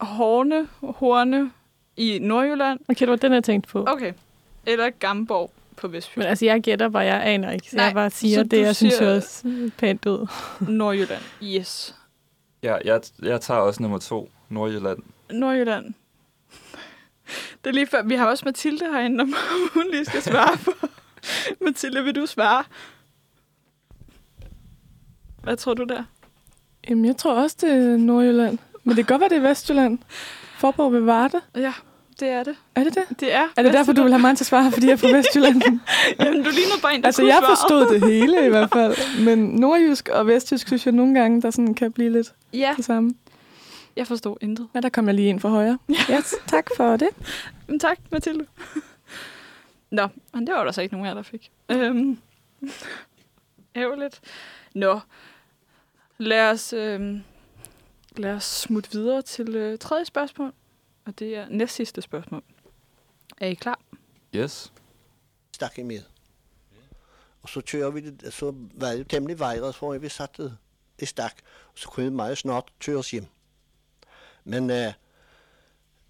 Horne, Horne i Nordjylland. Okay, det var den, jeg tænkte på. Okay. Eller Gamborg på Vestfyn. Men altså, jeg gætter bare, jeg aner ikke. Så Nej, jeg bare siger så det, jeg synes siger- høres pænt ud. [laughs] Nordjylland. Yes. ja jeg, jeg tager også nummer to. Nordjylland. Nordjylland. [laughs] Det er lige før. Vi har også Mathilde herinde, om [laughs] hun lige skal svare på. Mathilde, vil du svare? Hvad tror du der? Jamen, jeg tror også, det er Nordjylland. Men det kan godt være, det er Vestjylland. Forborg ved Varde. Ja, det er det. Er det det? Det er Er det derfor, du vil have mig til at svare, fordi jeg er fra [laughs] Vestjylland? Jamen, du ligner bare en, der altså, jeg forstod det hele i hvert fald. Men nordjysk og vestjysk synes jeg nogle gange, der sådan kan blive lidt Ja, det samme. jeg forstod intet. Men der kom jeg lige ind for højre. Ja, yes, tak for det. Men tak, Mathilde. Nå, men det var der så ikke nogen af jer, der fik. Øhm, ærgerligt. Nå, lad os, øhm, lad os smutte videre til øh, tredje spørgsmål. Og det er næst sidste spørgsmål. Er I klar? Yes. stak med. Og så kører vi det, så var det jo temmelig vejret, for vi satte i stak, og så kunne vi meget snart køre os hjem. Men uh,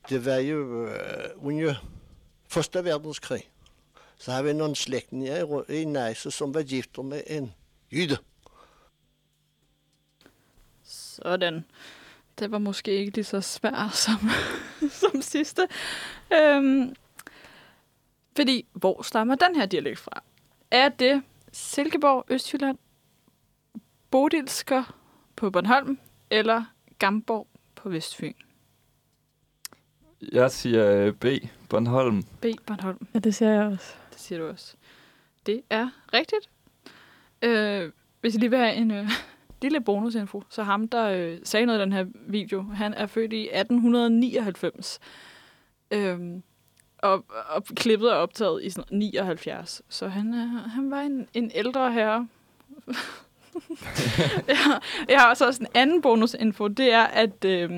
det var jo uh, under Første verdenskrig. Så har vi nogle slægtninge i, i Nejse, som var gifter med en jyde. Sådan. Det var måske ikke lige så svært [laughs] som, som sidste. Øhm, Fordi, hvor stammer den her dialekt fra? Er det Silkeborg, Østjylland, Bodilsker på Bornholm, eller Gamborg på Vestfyn? Jeg siger øh, B. Bornholm. B. Bornholm. Ja, det siger jeg også. Det siger du også. Det er rigtigt. Øh, hvis jeg lige vil have en øh, lille bonusinfo, så ham, der øh, sagde noget i den her video, han er født i 1899. Øhm, og, og klippet er optaget i sådan 79. Så han, øh, han var en, en ældre herre. [laughs] jeg, har- jeg har også, en anden bonusinfo. Det er, at øh,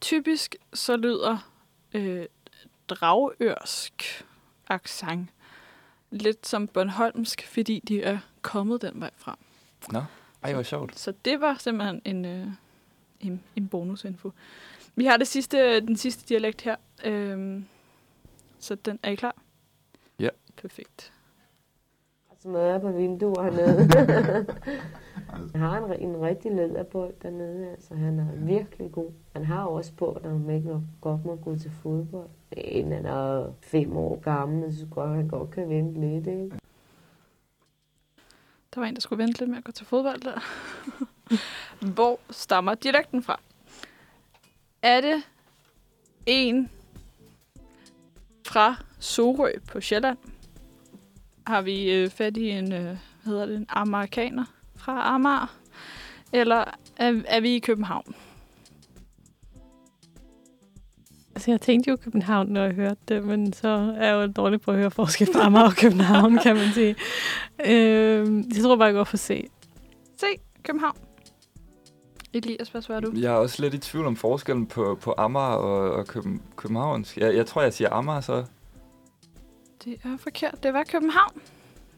typisk så lyder øh, dragørsk accent lidt som Bornholmsk, fordi de er kommet den vej fra. Nå, ej, hvor sjovt. Så det var simpelthen en, øh, en, en bonusinfo. Vi har det sidste, den sidste dialekt her. Øhm, så den er I klar? Ja. Perfekt. smadrer på vinduer hernede. [laughs] [laughs] Han har en, en rigtig læderbold dernede, altså han er virkelig god. Han har også spurgt, om han ikke nok godt må gå til fodbold. Men han er fem år gammel, så godt, han godt kan vente lidt, ikke? Der var en, der skulle vente lidt med at gå til fodbold der. [laughs] Hvor stammer dialekten fra? Er det en fra Sorø på Sjælland? Har vi øh, fat i en, øh, hvad hedder det, en amerikaner fra Amager? Eller er, er vi i København? Altså, jeg tænkte jo København, når jeg hørte det, men så er jeg jo dårlig på at høre forskel på Amager og København, kan man sige. Øh, jeg tror bare, jeg går for C. C. København. Elias, hvad svarer du? Jeg er også lidt i tvivl om forskellen på, på Amager og, og Køben. Jeg, jeg tror, jeg siger Amager så. Det er forkert. Det var København.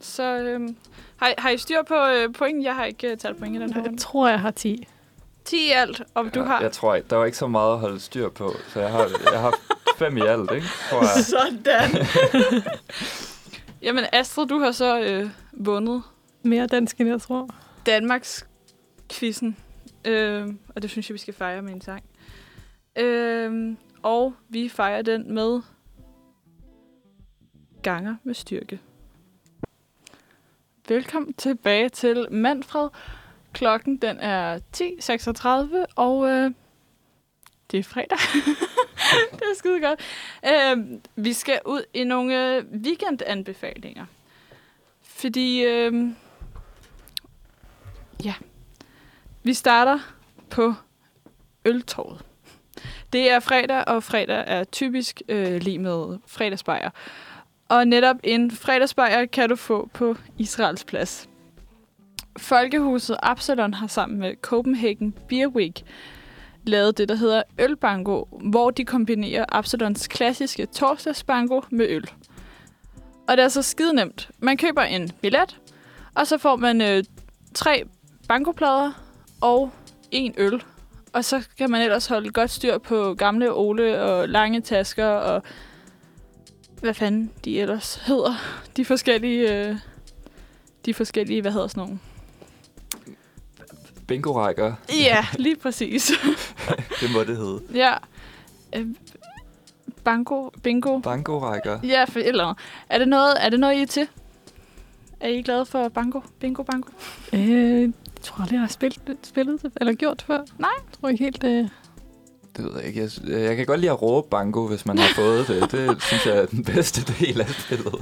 Så øhm, har, I- har I styr på øh, point? Jeg har ikke uh, talt point i den her. Jeg tror, jeg har 10. 10 i alt, og du har... Jeg tror ikke, der var ikke så meget at holde styr på, så jeg har, jeg har fem i alt, ikke? Tror jeg. [laughs] Sådan. [laughs] Jamen Astrid, du har så øh, vundet Mere dansk, end jeg tror. Danmarks quizzen. Øh, og det synes jeg, vi skal fejre med en sang. Øh, og vi fejrer den med ganger med styrke. Velkommen tilbage til Manfred. Klokken den er 10.36, og øh, det er fredag. [laughs] det er skide godt. Øh, vi skal ud i nogle øh, weekendanbefalinger. Fordi, øh, ja, vi starter på Øltorvet. Det er fredag, og fredag er typisk øh, lige med fredagsbajer. Og netop en fredagsbajer kan du få på Israels plads. Folkehuset Absalon har sammen med Copenhagen Beer Week lavet det, der hedder Ølbango, hvor de kombinerer Absalons klassiske torsdagsbango med øl. Og det er så skide nemt. Man køber en billet, og så får man øh, tre bankoplader og en øl. Og så kan man ellers holde godt styr på gamle Ole og lange tasker og hvad fanden de ellers hedder. De forskellige, øh, de forskellige, hvad hedder sådan nogle? Bingo-rækker, Ja, [laughs] lige præcis. [laughs] det må det hedde. ja. Øh, banko, bingo. Bango-rækker. Ja, for eller. Er det noget, er det noget I er til? Er I glade for banko? Bingo, banko? Øh, jeg tror aldrig, jeg har spillet, spillet det, eller gjort det før. Nej. Jeg tror ikke helt, det... Det ved jeg ikke. Jeg, sy- jeg kan godt lide at råbe bango, hvis man har fået det. Det synes jeg er den bedste del af spillet.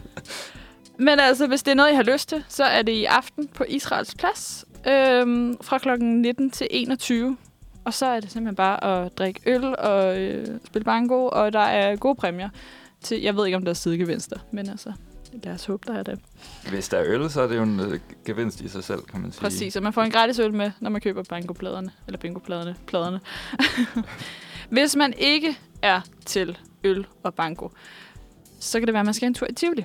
Men altså, hvis det er noget, I har lyst til, så er det i aften på Israels Plads øhm, fra kl. 19 til 21. Og så er det simpelthen bare at drikke øl og øh, spille bango, og der er gode præmier. Til, jeg ved ikke, om der er sidegevinster, men altså, lad os håbe, der er det. Hvis der er øl, så er det jo en øh, gevinst i sig selv, kan man sige. Præcis, og man får en gratis øl med, når man køber bangopladerne, eller bingopladerne, pladerne. [laughs] Hvis man ikke er til øl og banko, så kan det være, at man skal en tur i Tivoli.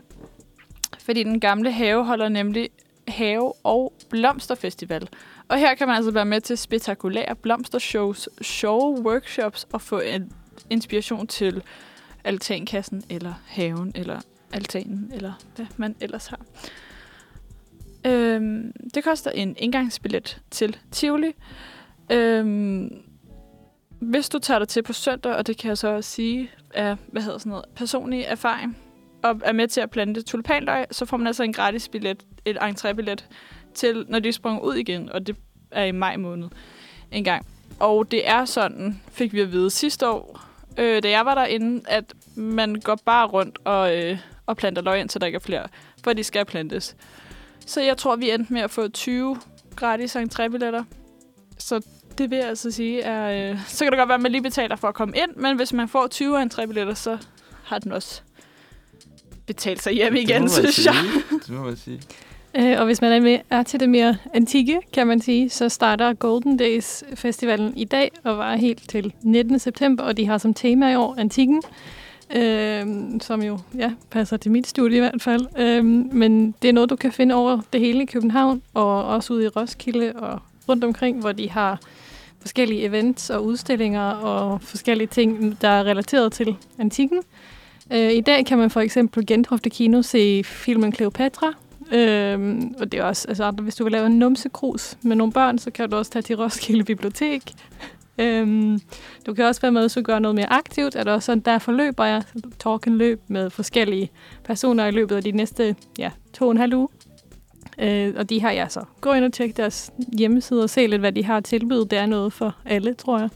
Fordi den gamle have holder nemlig have- og blomsterfestival. Og her kan man altså være med til spektakulære blomstershows, sjove workshops og få en inspiration til altankassen, eller haven, eller altanen, eller hvad man ellers har. Øhm, det koster en indgangsbillet til Tivoli. Øhm, hvis du tager dig til på søndag, og det kan jeg så også sige er, hvad hedder sådan noget, personlig erfaring, og er med til at plante tulipanløg, så får man altså en gratis billet, et entrébillet til, når de sprunget ud igen, og det er i maj måned en gang. Og det er sådan, fik vi at vide sidste år, øh, da jeg var derinde, at man går bare rundt og, øh, og planter løg, indtil der ikke er flere, for de skal plantes. Så jeg tror, vi endte med at få 20 gratis entrébilletter. Så det vil jeg altså sige er... Øh, så kan det godt være, at man lige betaler for at komme ind, men hvis man får 20 entrébilletter, så har den også betalt sig hjem igen, synes jeg. Det må man sige. Øh, og hvis man er, med, er til det mere antikke, kan man sige, så starter Golden Days Festivalen i dag og var helt til 19. september, og de har som tema i år antikken, øh, som jo ja, passer til mit studie i hvert fald. Øh, men det er noget, du kan finde over det hele i København, og også ude i Roskilde og rundt omkring, hvor de har forskellige events og udstillinger og forskellige ting, der er relateret til antikken. Øh, I dag kan man for eksempel Gentofte Kino se filmen Cleopatra, Øhm, og det er også, altså, hvis du vil lave en numsekrus med nogle børn, så kan du også tage til Roskilde Bibliotek. Øhm, du kan også være med, så du gør noget mere aktivt. Er der også sådan, der forløber jeg talken løb med forskellige personer i løbet af de næste ja, to og en halv uge. Øh, og de har jeg så. Gå ind og tjek deres hjemmeside og se lidt, hvad de har tilbydet. Det er noget for alle, tror jeg.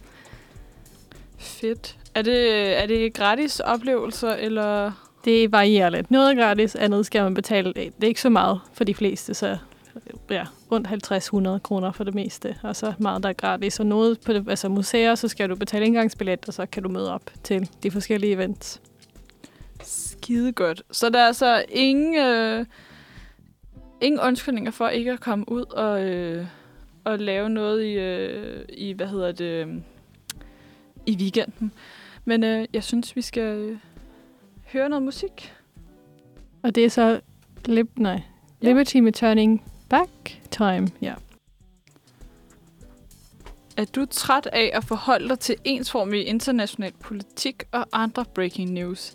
Fedt. Er det, er det gratis oplevelser, eller... Det varierer lidt. Noget er gratis, andet skal man betale. Det er ikke så meget for de fleste, så ja, rundt 50-100 kroner for det meste, og så meget, der er gratis. Og noget på det, altså museer, så skal du betale indgangsbillet, og så kan du møde op til de forskellige events. Skide godt. Så der er altså ingen, øh, ingen undskyldninger for ikke at komme ud og, øh, og lave noget i, øh, i, hvad hedder det, øh, i weekenden. Men øh, jeg synes, vi skal øh, høre noget musik. Og det er så Lib nej, Liberty med Turning Back Time. Ja. Er du træt af at forholde dig til ensformig international politik og andre breaking news?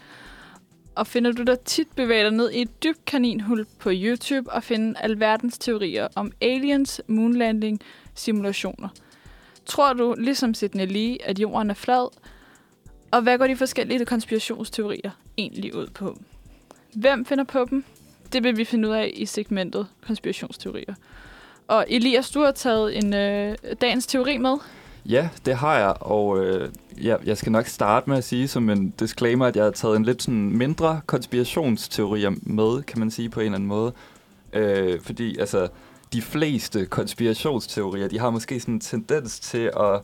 Og finder du dig tit bevæge dig ned i et dybt kaninhul på YouTube og finde alverdens teorier om aliens, moonlanding, simulationer? Tror du, ligesom Sidney Lee, at jorden er flad? Og hvad går de forskellige konspirationsteorier egentlig ud på? Hvem finder på dem? Det vil vi finde ud af i segmentet konspirationsteorier. Og Elias, du har taget en øh, dagens teori med. Ja, det har jeg, og øh, ja, jeg skal nok starte med at sige som en disclaimer, at jeg har taget en lidt sådan mindre konspirationsteorier med, kan man sige på en eller anden måde. Øh, fordi altså, de fleste konspirationsteorier, de har måske sådan en tendens til at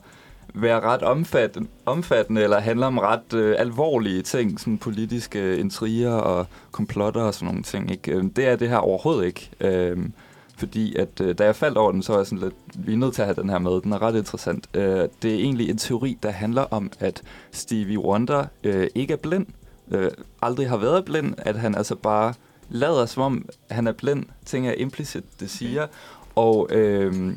være ret omfattende, omfattende eller handle om ret øh, alvorlige ting, sådan politiske øh, intriger og komplotter og sådan nogle ting. Ikke? Øh, det er det her overhovedet ikke. Øh, fordi at øh, da jeg faldt over den, så var jeg sådan lidt, vi er nødt til at have den her med. Den er ret interessant. Øh, det er egentlig en teori, der handler om, at Stevie Wonder øh, ikke er blind. Øh, aldrig har været blind. At han altså bare lader som om, han er blind. Ting er implicit, det siger. Og øh,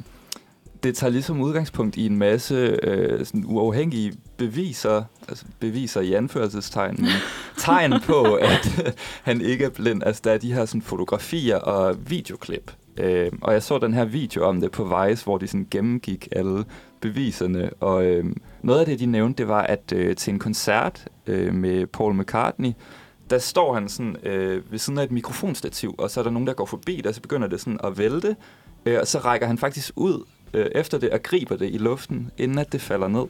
det tager ligesom udgangspunkt i en masse øh, sådan uafhængige beviser, altså beviser i anførselstegn, men [laughs] tegn på, at [laughs] han ikke er blind. Altså der er de her sådan, fotografier og videoklip. Øh, og jeg så den her video om det på Vice, hvor de sådan gennemgik alle beviserne. Og øh, noget af det, de nævnte, det var, at øh, til en koncert øh, med Paul McCartney, der står han sådan øh, ved siden af et mikrofonstativ, og så er der nogen, der går forbi, og så begynder det sådan at vælte. Øh, og så rækker han faktisk ud øh, efter det og griber det i luften, inden at det falder ned.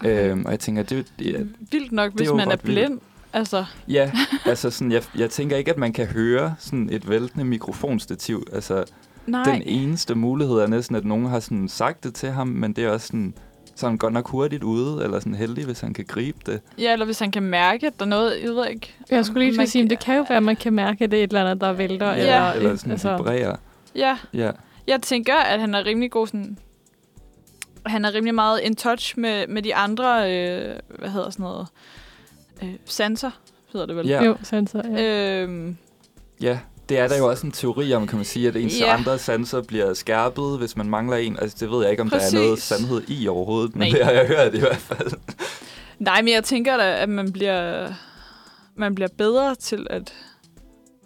Okay. Øhm, og jeg tænker, det, det, Vildt nok, det hvis jo man er ret vildt. blind. Altså, Ja, [laughs] altså sådan, jeg, jeg tænker ikke, at man kan høre sådan et væltende mikrofonstativ. Altså, Nej. den eneste mulighed er næsten, at nogen har sådan sagt det til ham, men det er også sådan, så er han godt nok hurtigt ude, eller sådan heldig, hvis han kan gribe det. ja, eller hvis han kan mærke, at der er noget, jeg ved ikke. Jeg skulle lige sige, at det kan jo være, at man kan mærke, at det er et eller andet, der vælter. Ja. Eller, Eller sådan altså, vibrerer. Ja, Ja. Jeg tænker, at han er rimelig god sådan... Han er rimelig meget in touch med, med de andre, øh, hvad hedder sådan noget, øh, sanser, hedder det vel? Ja. Jo, sanser, ja. Øhm, Ja, det er der jo også en teori om, kan man sige, at ens Ja. andre sanser bliver skærpet, hvis man mangler en. Altså, det ved jeg ikke, om der er Præcis. noget sandhed i overhovedet, men Nej. det har jeg hørt i hvert fald. nej, men jeg tænker da, at man bliver, man bliver bedre til at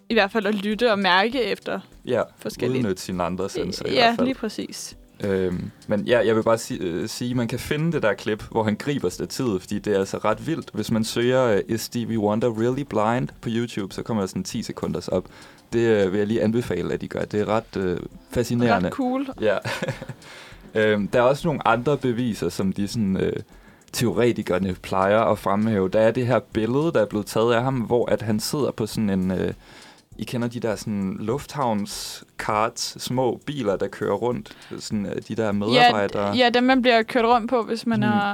i hvert fald at lytte og mærke efter Ja, forskellige... udnytte sine andre sanser i ja, hvert fald. lige præcis. Øhm, men ja, jeg vil bare si- øh, sige, at man kan finde det der klip, hvor han griber stativet, fordi det er altså ret vildt. Hvis man søger øh, Is Stevie Wonder Really Blind på YouTube, så kommer der sådan 10 sekunders op. Det øh, vil jeg lige anbefale, at de gør. Det er ret øh, fascinerende. Ret cool. Ja. [laughs] øhm, der er også nogle andre beviser, som de sådan, øh, teoretikerne plejer at fremhæve. Der er det her billede, der er blevet taget af ham, hvor at han sidder på sådan en... Øh, I kender de der sådan lufthavnskarts, små biler, der kører rundt. Sådan øh, de der medarbejdere. Ja, ja, dem man bliver kørt rundt på, hvis man Mm. er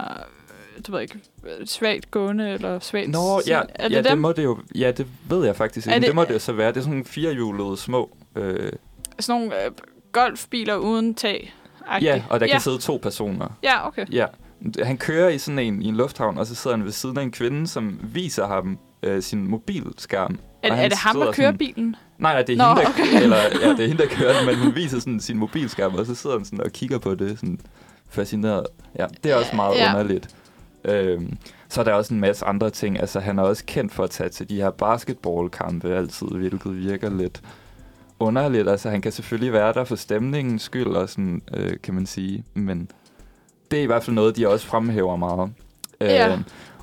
øh, du ved ikke, øh, svagt gående eller svagt... Nå, ja, er det ja, dem? det må det jo, ja, det ved jeg faktisk ikke. Det, det- må det jo så være. Det er sådan nogle firehjulede små... Øh, Sådan nogle øh, golfbiler uden tag. ja, og der ja. kan sidde to personer. Ja, okay. Ja. Han kører i sådan en i en lufthavn, og så sidder han ved siden af en kvinde, som viser ham øh, sin mobilskærm. Er, er det ham, der kører sådan- bilen? Nej, nej, det er, Nå, hende, der, okay. eller, ja, det er hende, der kører den, men hun viser sådan sin mobilskærm, og så sidder han sådan og kigger på det, sådan fascineret. Ja, det er også meget Ja. underligt. Øhm, så er der også en masse andre ting. Altså, han er også kendt for at tage til de her basketballkampe altid, hvilket virker lidt underligt. Altså, han kan selvfølgelig være der for stemningens skyld, og sådan, øh, kan man sige. Men det er i hvert fald noget, de også fremhæver meget. Ja.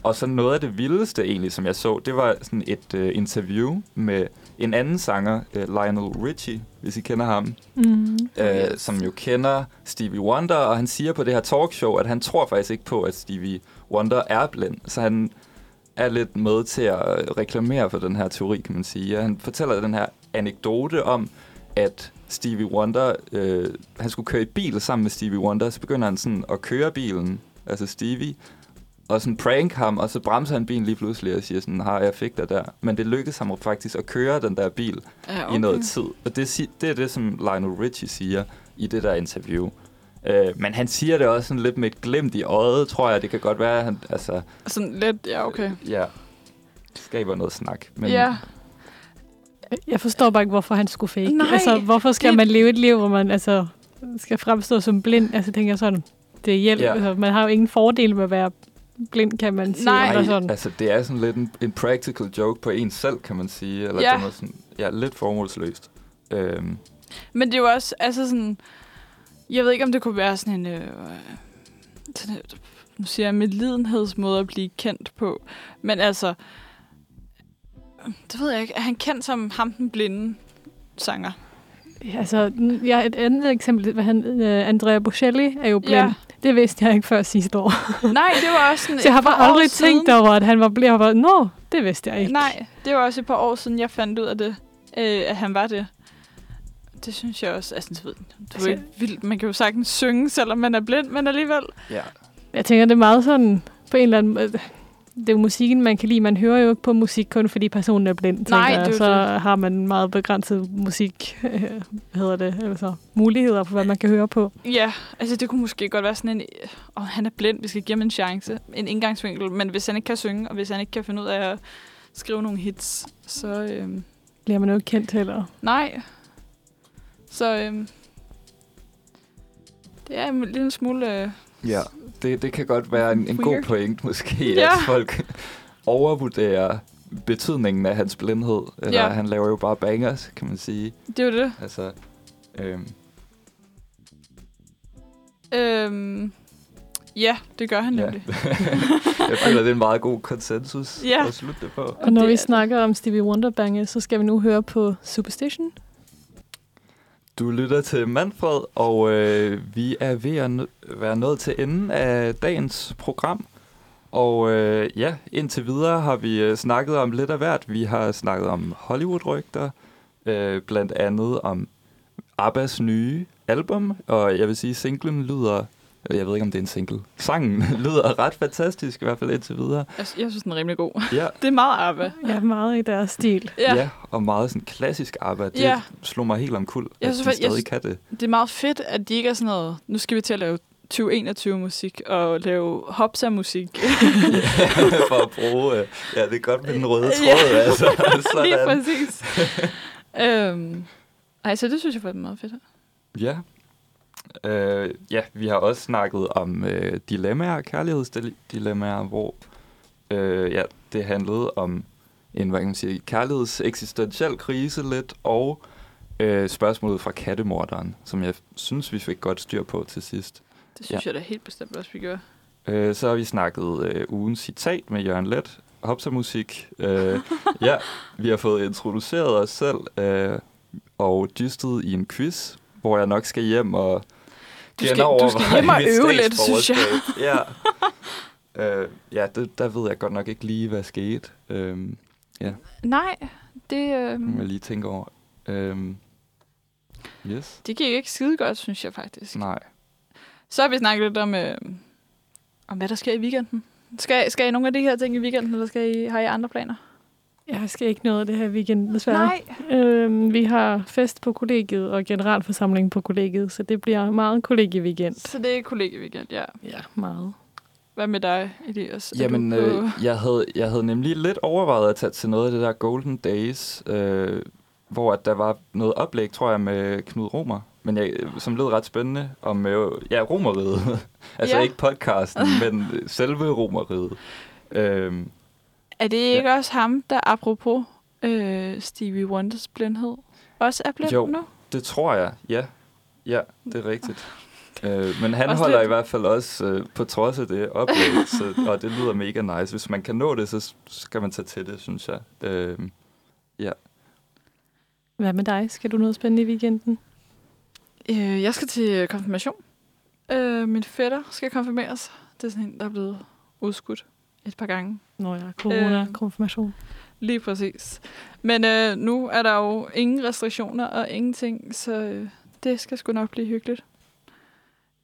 Og så noget af det vildeste egentlig, som jeg så, det var sådan et øh, interview med en anden sanger, øh, Lionel Richie, hvis I kender ham, Mm. øh, som jo kender Stevie Wonder, og han siger på det her talkshow, at han tror faktisk ikke på, at Stevie Wonder er blind, så han er lidt med til at reklamere for den her teori, kan man sige. Og han fortæller den her anekdote om, at Stevie Wonder, øh, han skulle køre i bil sammen med Stevie Wonder, så begynder han sådan at køre bilen, altså Stevie, og sådan prank ham, og så bremser han bilen lige pludselig og siger sådan, har jeg fik dig der. Men det lykkedes ham faktisk at køre den der bil Ja, i okay. noget tid. Og det, det er det, som Lionel Richie siger i det der interview. Øh, men han siger det også sådan lidt med et glimt i øjet, tror jeg. Det kan godt være, at han altså, Sådan lidt, ja, okay. ja, skaber noget snak. Men, ja. Jeg forstår bare ikke, hvorfor han skulle fake. Nej, altså, hvorfor skal det- man leve et liv, hvor man altså, skal fremstå som blind? Altså, tænker jeg sådan, det er hjælp. Ja. Ja. Altså, man har jo ingen fordel med at være blind, kan man sige. Nej. Eller sådan. altså det er sådan lidt en, en practical joke på en selv, kan man sige. Eller Ja. ja. noget sådan, ja, lidt formålsløst. Øhm, Men det er jo også, altså sådan... Jeg ved ikke, om det kunne være sådan en... Øh, sådan, nu siger jeg medlidenhedsmåde at blive kendt på. Men altså... Det ved jeg ikke. Er han kendt som ham den blinde sanger? Ja, Altså, n- ja, et andet eksempel, hvad han, øh, Andrea Bocelli er jo blind. Ja. Det vidste jeg ikke før sidste år. [laughs] Nej, det var også sådan Så jeg har bare aldrig siden. tænkt over, at han var bare, nå, det vidste jeg ikke. Nej, det var også et par år siden, jeg fandt ud af det, øh, at han var det. Det synes jeg også, altså, du ved, du Altså- er ikke vildt. Man kan jo sagtens synge, selvom man er blind, men alligevel. ja. Jeg tænker, det er meget sådan, på en eller anden måde, det er jo musikken, man kan lide. Man hører jo ikke på musik kun, fordi personen er blind. tænker Nej, jeg. det er Så det. har man meget begrænset musik, øh, hvad hedder det, altså muligheder for, hvad man kan høre på. Ja, altså det kunne måske godt være sådan en, åh, han er blind, vi skal give ham en chance, en indgangsvinkel. Men hvis han ikke kan synge, og hvis han ikke kan finde ud af at skrive nogle hits, så øhm, Bliver man jo ikke kendt heller. nej. Så øhm, det er en lille smule... Øh, Ja, det, det kan godt være en, en god point måske, Ja. at folk overvurderer betydningen af hans blindhed. Eller Ja. han laver jo bare bangers, kan man sige. det er jo det. Altså, øhm, Øhm, ja, det gør han Ja. nemlig. [laughs] jeg føler, det er en meget god konsensus Ja. at slutte det på. Og når det vi er snakker om Stevie Wonder Bange, så skal vi nu høre på Superstition. Du lytter til Manfred, og øh, vi er ved at være nået til enden af dagens program. Og øh, ja, indtil videre har vi øh, snakket om lidt af hvert. Vi har snakket om Hollywood-rygter, øh, blandt andet om Abbas nye album, og jeg vil sige, singlen lyder, jeg ved ikke om det er en single, sangen [laughs] lyder ret fantastisk, i hvert fald indtil videre. Jeg, jeg synes, den er rimelig god. Ja, [laughs] Det er meget ABBA. Ja, meget i deres stil. Ja. ja og meget sådan klassisk ABBA. Det Ja. slog mig helt omkuld, Jeg at synes de faktisk- jeg stadig synes- kan det. Det er meget fedt, at de ikke er sådan noget, nu skal vi til at lave 2021-musik og lave hopsa-musik. [laughs] for at bruge... Øh, ja, det er godt med den røde tråd, Ja. altså. Lige Sådan. præcis. øhm, ej, så det synes jeg faktisk er meget fedt. Ja. Øh, ja, vi har også snakket om øh, dilemmaer, kærlighedsdilemmaer, hvor øh, ja, det handlede om en, hvad kan man sige, kærligheds eksistentiel krise lidt, og øh, spørgsmålet fra kattemorderen, som jeg synes, vi fik godt styr på til sidst. Det synes ja. jeg da helt bestemt også, vi gør. Øh, så har vi snakket øh, ugens citat med Jørgen Let, Hopsa-musik. Øh, [laughs] ja, vi har fået introduceret os selv øh, og dystet i en quiz, hvor jeg nok skal hjem og skal, du skal hjem og øve lidt, synes jeg. [laughs] ja, øh, ja det, der ved jeg godt nok ikke lige, hvad skete. Øh, ja, Nej, det, øh, må jeg lige tænke over. Øh, yes. det gik ikke skide godt, synes jeg faktisk. Nej. Så har vi snakket lidt om, øh, om hvad der sker i weekenden. Skal, skal I nogle af de her ting i weekenden, eller skal I, har I andre planer? Jeg skal ikke noget af det her weekend, desværre. Nej. Øhm, vi har fest på kollegiet og generalforsamling på kollegiet, så det bliver meget kollegieweekend. Så det er kollegieweekend, ja. Ja, meget. Hvad med dig, Elias? Er Jamen, du på- øh, jeg, havde, jeg havde nemlig lidt overvejet at tage til noget af det der Golden Days, øh, hvor at der var noget oplæg, tror jeg, med Knud Romer, men jeg, som lød ret spændende, om øh, ja, romeriet. [laughs] altså Ja. ikke podcasten, men øh, selve romeriet. Øhm, Er det ikke ja. også ham, der apropos øh, Stevie Wonders blindhed, også er blind jo, nu? det tror jeg, ja. Ja, det er rigtigt. [laughs] Øh, men han Også holder lidt- i hvert fald også øh, på trods af det så, og det lyder mega nice. Hvis man kan nå det, så skal man tage til det, synes jeg. Øh, ja. Hvad med dig? Skal du noget spændende i weekenden? Øh, jeg skal til konfirmation. Øh, min fætter skal konfirmeres. Det er sådan en, der er blevet udskudt et par gange. Nå ja, corona, Øh. konfirmation. Lige præcis. Men øh, nu er der jo ingen restriktioner og ingenting, så øh, det skal sgu nok blive hyggeligt.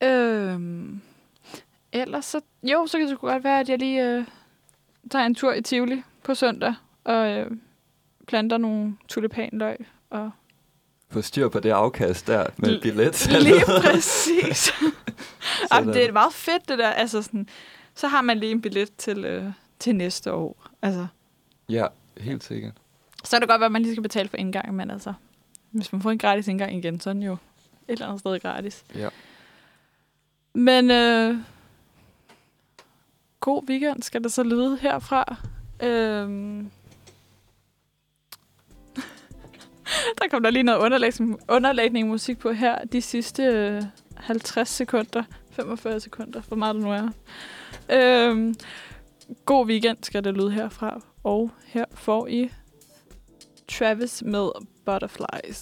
Øh, ellers så... Jo, så kan det sgu godt være, at jeg lige øh, tager en tur i Tivoli på søndag og øh, planter nogle tulipanløg og Få styr på det afkast der med L- billet. Lige præcis. [laughs] Jamen, det er meget fedt, det der. Altså, sådan, så har man lige en billet til, øh, til næste år. Altså, Ja, helt sikkert. så kan det godt at man lige skal betale for indgang, men altså, hvis man får en gratis indgang igen, så er den jo et eller andet sted gratis. Ja. Men øh, god weekend skal det så lyde herfra. Øhm, [laughs] der kom der lige noget underlægning, underlægning musik på her de sidste øh, 50 sekunder, 45 sekunder, hvor meget det nu er. [laughs] Øhm, god weekend skal det lyde herfra, og her får I Travis med Butterflies.